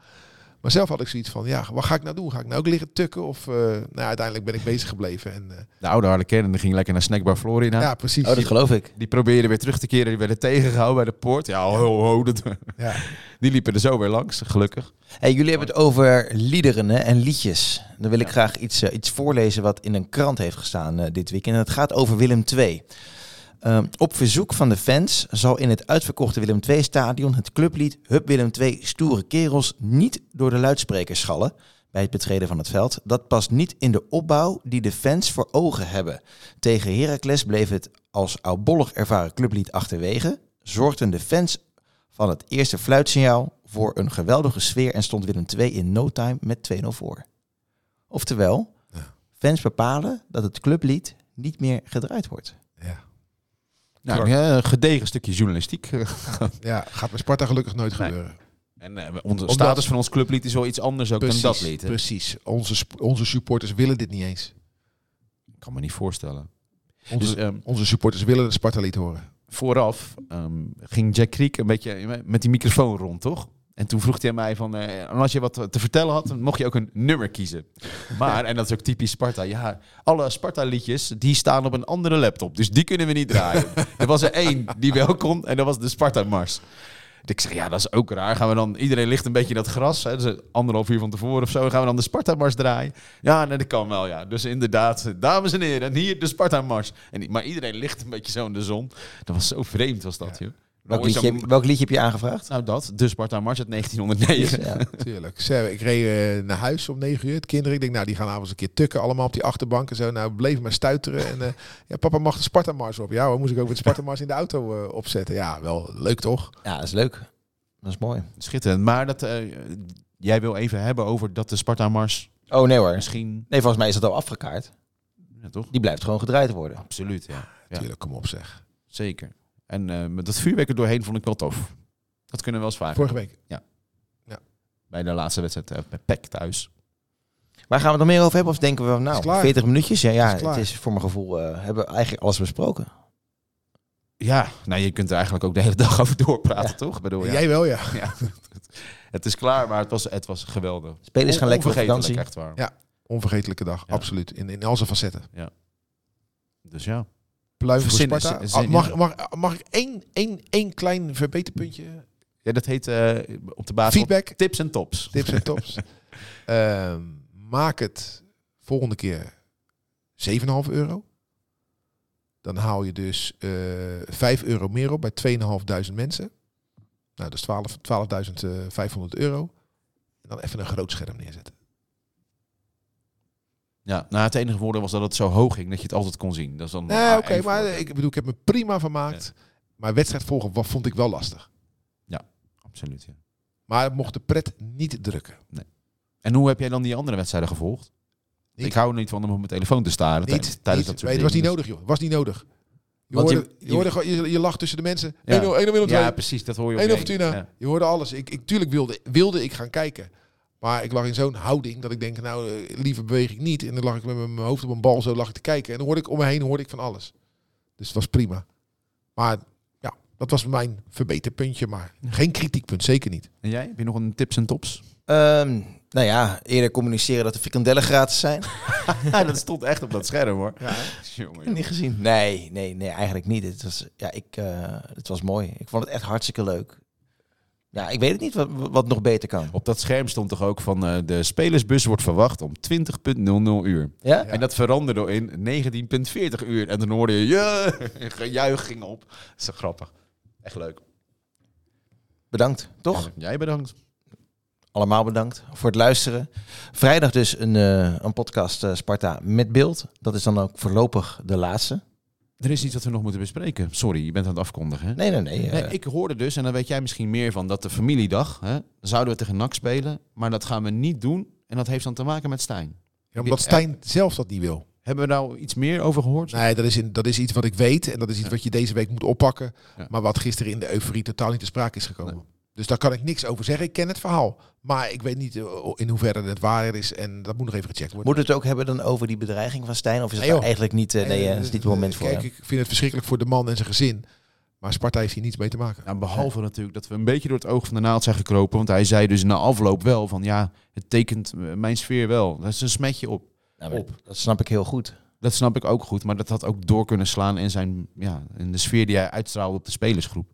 Maar zelf had ik zoiets van, ja, wat ga ik nou doen? Ga ik nou ook liggen tukken? Of, eh, nou, uiteindelijk ben ik bezig gebleven. En, eh, De oude Harlequin, die ging lekker naar Snackbar Florina. ja, precies. Oh, dat geloof ik. Die probeerden weer terug te keren. Die werden tegengehouden bij de poort. Ja, ho, ho. Dat, Ja. die liepen er zo weer langs, gelukkig. Hey, jullie hebben het over liederen hè, en liedjes. Dan wil ik graag iets, eh, iets voorlezen wat in een krant heeft gestaan eh, dit weekend. En het gaat over Willem II. Ehm, op verzoek van de fans zal in het uitverkochte Willem II-stadion het clublied Hup Willem II Stoere Kerels niet door de luidsprekers schallen bij het betreden van het veld. Dat past niet in de opbouw die de fans voor ogen hebben. Tegen Heracles bleef het als oudbollig ervaren clublied achterwege. Zorgden de fans van het eerste fluitsignaal voor een geweldige sfeer en stond Willem II in no time met 2-0 voor. Oftewel, Ja. fans bepalen dat het clublied niet meer gedraaid wordt. Ja. Nou, een gedegen stukje journalistiek. ja, gaat met Sparta gelukkig nooit Nee. gebeuren. En eh, onze Omdat- status van ons clublied is wel iets anders ook Precies, dan dat lied. hè? precies. Onze, onze supporters willen dit niet eens. Ik kan me niet voorstellen. Onze, Dus ehm, onze supporters willen het Sparta-lied horen. vooraf ehm, ging Jack Creek een beetje met die microfoon rond, toch? En toen vroeg hij mij van, en als je wat te vertellen had, mocht je ook een nummer kiezen. Maar, en dat is ook typisch Sparta, ja, alle Sparta-liedjes, die staan op een andere laptop. Dus die kunnen we niet draaien. er was er één die wel kon en dat was de Sparta-mars. Ik zeg, ja, dat is ook raar. Gaan we dan, iedereen ligt een beetje in dat gras, hè, dus anderhalf uur van tevoren of zo, gaan we dan de Sparta-mars draaien? Ja, nee, dat kan wel, ja. Dus inderdaad, dames en heren, en hier de Sparta-mars. En, maar iedereen ligt een beetje zo in de zon. Dat was zo vreemd, was dat, joh. Welk Nou, liedje, welk liedje heb je aangevraagd? nou, dat. De Sparta Mars uit 1909. Ja. Tuurlijk. Ik reed eh, naar huis om negen uur. Het kinderen, ik denk, nou, die gaan avonds een keer tukken. Allemaal op die achterbank en zo. Nou, we bleven maar stuiteren. En eh, ja, papa mag de Sparta-mars op. Ja, hoor, moest ik ook met de Sparta-mars in de auto eh, opzetten. Ja, wel leuk toch? ja, dat is leuk. Dat is mooi. Schitterend. Maar dat, eh, jij wil even hebben over dat de Sparta Mars Oh nee hoor. misschien... Nee, volgens mij is dat al afgekaart. Ja, toch? Die blijft gewoon gedraaid worden. Absoluut, ja. Ja. Tuurlijk, kom op zeg. Zeker. En eh, met dat vuurwerk er doorheen vond ik wel tof. Dat kunnen we wel eens vaker. Vorige week. Bij de laatste wedstrijd eh, bij PEC thuis. Waar gaan we het nog meer over hebben? Of denken we, nou, klaar. 40 minuutjes? Ja, ja Is het is voor mijn gevoel, eh, hebben we eigenlijk alles besproken. Ja, nou je kunt er eigenlijk ook de hele dag over doorpraten, Ja. toch? Bedoel, ja. Jij wel, ja. Ja. het is klaar, maar het was, het was geweldig. Spelers gaan lekker op vakantie. echt waar. Ja. Onvergetelijke dag, Ja. absoluut. In, in al zijn facetten. Dus ja. Pluim voor Sparta. zin- Ah, mag, mag, mag ik één, één, één klein verbeterpuntje? Ja, dat heet eh, op de basis Feedback. tips en tops. Tips en tops. Ehm, maak het volgende keer 7,5 euro. Dan haal je dus eh 5 euro meer op bij 2.500 mensen. Nou, dat is 12 12.500 euro. En dan even een groot scherm neerzetten. Ja, nou, het enige voordeel was dat het zo hoog ging dat je het altijd kon zien. Dat is dan Nee, oké, maar ik bedoel, ik heb me prima vermaakt. Maar wedstrijd volgen wa- vond ik wel lastig. Absoluut, ja. Maar het mocht de pret niet drukken. En hoe heb jij dan die andere wedstrijden gevolgd? Niet. Ik hou niet van om op mijn telefoon te staren tijdens, Niet, tijdens niet. dat soort Nee, het was niet nodig, joh. Het was niet nodig. Je hoorde, je, je- hoorde gewoon- je, je lag tussen de mensen. Ja. 1-0, 1-0, 1-0, 2. Ja, precies, dat hoor je op 1-0 je Fortuna. Ja. Je hoorde alles. Ik, ik, tuurlijk wilde, wilde ik gaan kijken. Maar ik lag in zo'n houding dat ik denk, nou, eh, liever beweeg ik niet. En dan lag ik met mijn hoofd op een bal, zo lag ik te kijken. En dan hoorde ik om me heen hoorde ik van alles. Dus het was prima. Maar ja, dat was mijn verbeterpuntje. Maar geen kritiekpunt, zeker niet. En jij? Heb je nog een tips en tops? Ehm, nou ja, eerder communiceren dat de frikandellen gratis zijn. Dat stond echt op dat scherm hoor. Ja. Jongen, Niet gezien? Nee, nee, nee, eigenlijk niet. Het was, ja, ik, eh, het was mooi. Ik vond het echt hartstikke leuk. Ja, ik weet het niet wat, wat nog beter kan. Op dat scherm stond toch ook van eh, de spelersbus wordt verwacht om 20.00 uur. Ja? En dat veranderde in 19.40 uur. En dan hoorde je, ja, gejuich ging op. Dat is zo grappig. Echt leuk. Bedankt, toch? Ja, jij bedankt. Allemaal bedankt voor het luisteren. Vrijdag dus een, eh, een podcast eh, Sparta met beeld. Dat is dan ook voorlopig de laatste. Er is iets wat we nog moeten bespreken. Sorry, je bent aan het afkondigen. Hè? Nee, nee, nee. eh, Nee, ik hoorde dus, en dan weet jij misschien meer van, dat de familiedag, hè, zouden we tegen NAC spelen, maar dat gaan we niet doen. En dat heeft dan te maken met Stijn. Ja, omdat Stijn zelf dat niet wil. Hebben we nou iets meer over gehoord? Nee, dat is, in, dat is iets wat ik weet. En dat is iets wat je deze week moet oppakken. Ja. Maar wat gisteren in de euforie totaal niet te sprake is gekomen. Dus daar kan ik niks over zeggen. Ik ken het verhaal. Maar ik weet niet eh, in hoeverre het waar is. En dat moet nog even gecheckt worden. Moet het ook hebben dan over die bedreiging van Stijn? Of is het Nee, daar joh. eigenlijk niet... eh, nee, dat is niet het moment voor. Kijk, ik vind het verschrikkelijk voor de man en zijn gezin. Maar Sparta heeft hier niets mee te maken. Nou, behalve natuurlijk dat we een beetje door het oog van de naald zijn gekropen. Want hij zei dus na afloop wel van ja, het tekent mijn sfeer wel. Dat is een smetje op. Nou, op. Dat snap ik heel goed. Dat snap ik ook goed. Maar dat had ook door kunnen slaan in, zijn, ja, in de sfeer die hij uitstraalde op de spelersgroep.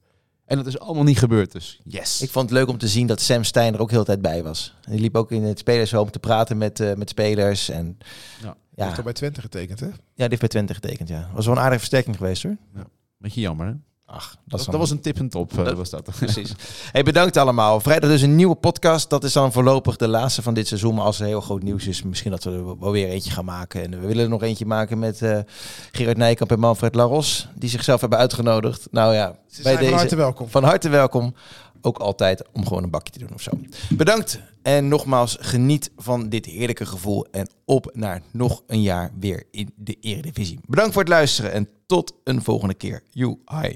En dat is allemaal niet gebeurd. Dus yes. Ik vond het leuk om te zien dat Sam Stein er ook heel de tijd bij was. En die liep ook in het spelershome te praten met, eh, met spelers. En Ja. Hij ja, heeft al bij Twente getekend, hè? ja, die heeft bij Twente getekend, ja. Was wel een aardige versterking geweest, hoor. Beetje jammer hè? Ach, dat, was een tip en top. eh, Dat- was dat. Precies. Hey, bedankt allemaal. Vrijdag dus een nieuwe podcast. Dat is dan voorlopig de laatste van dit seizoen. Maar als er heel groot nieuws is, misschien dat we er wel weer eentje gaan maken. En we willen er nog eentje maken met eh Gerard Nijkamp en Manfred Laros. Die zichzelf hebben uitgenodigd. Nou ja, Ze bij deze van harte welkom. van harte welkom. Ook altijd om gewoon een bakje te doen of zo. Bedankt. En nogmaals, geniet van dit heerlijke gevoel. En op naar nog een jaar weer in de Eredivisie. Bedankt voor het luisteren en tot een volgende keer. You, hi.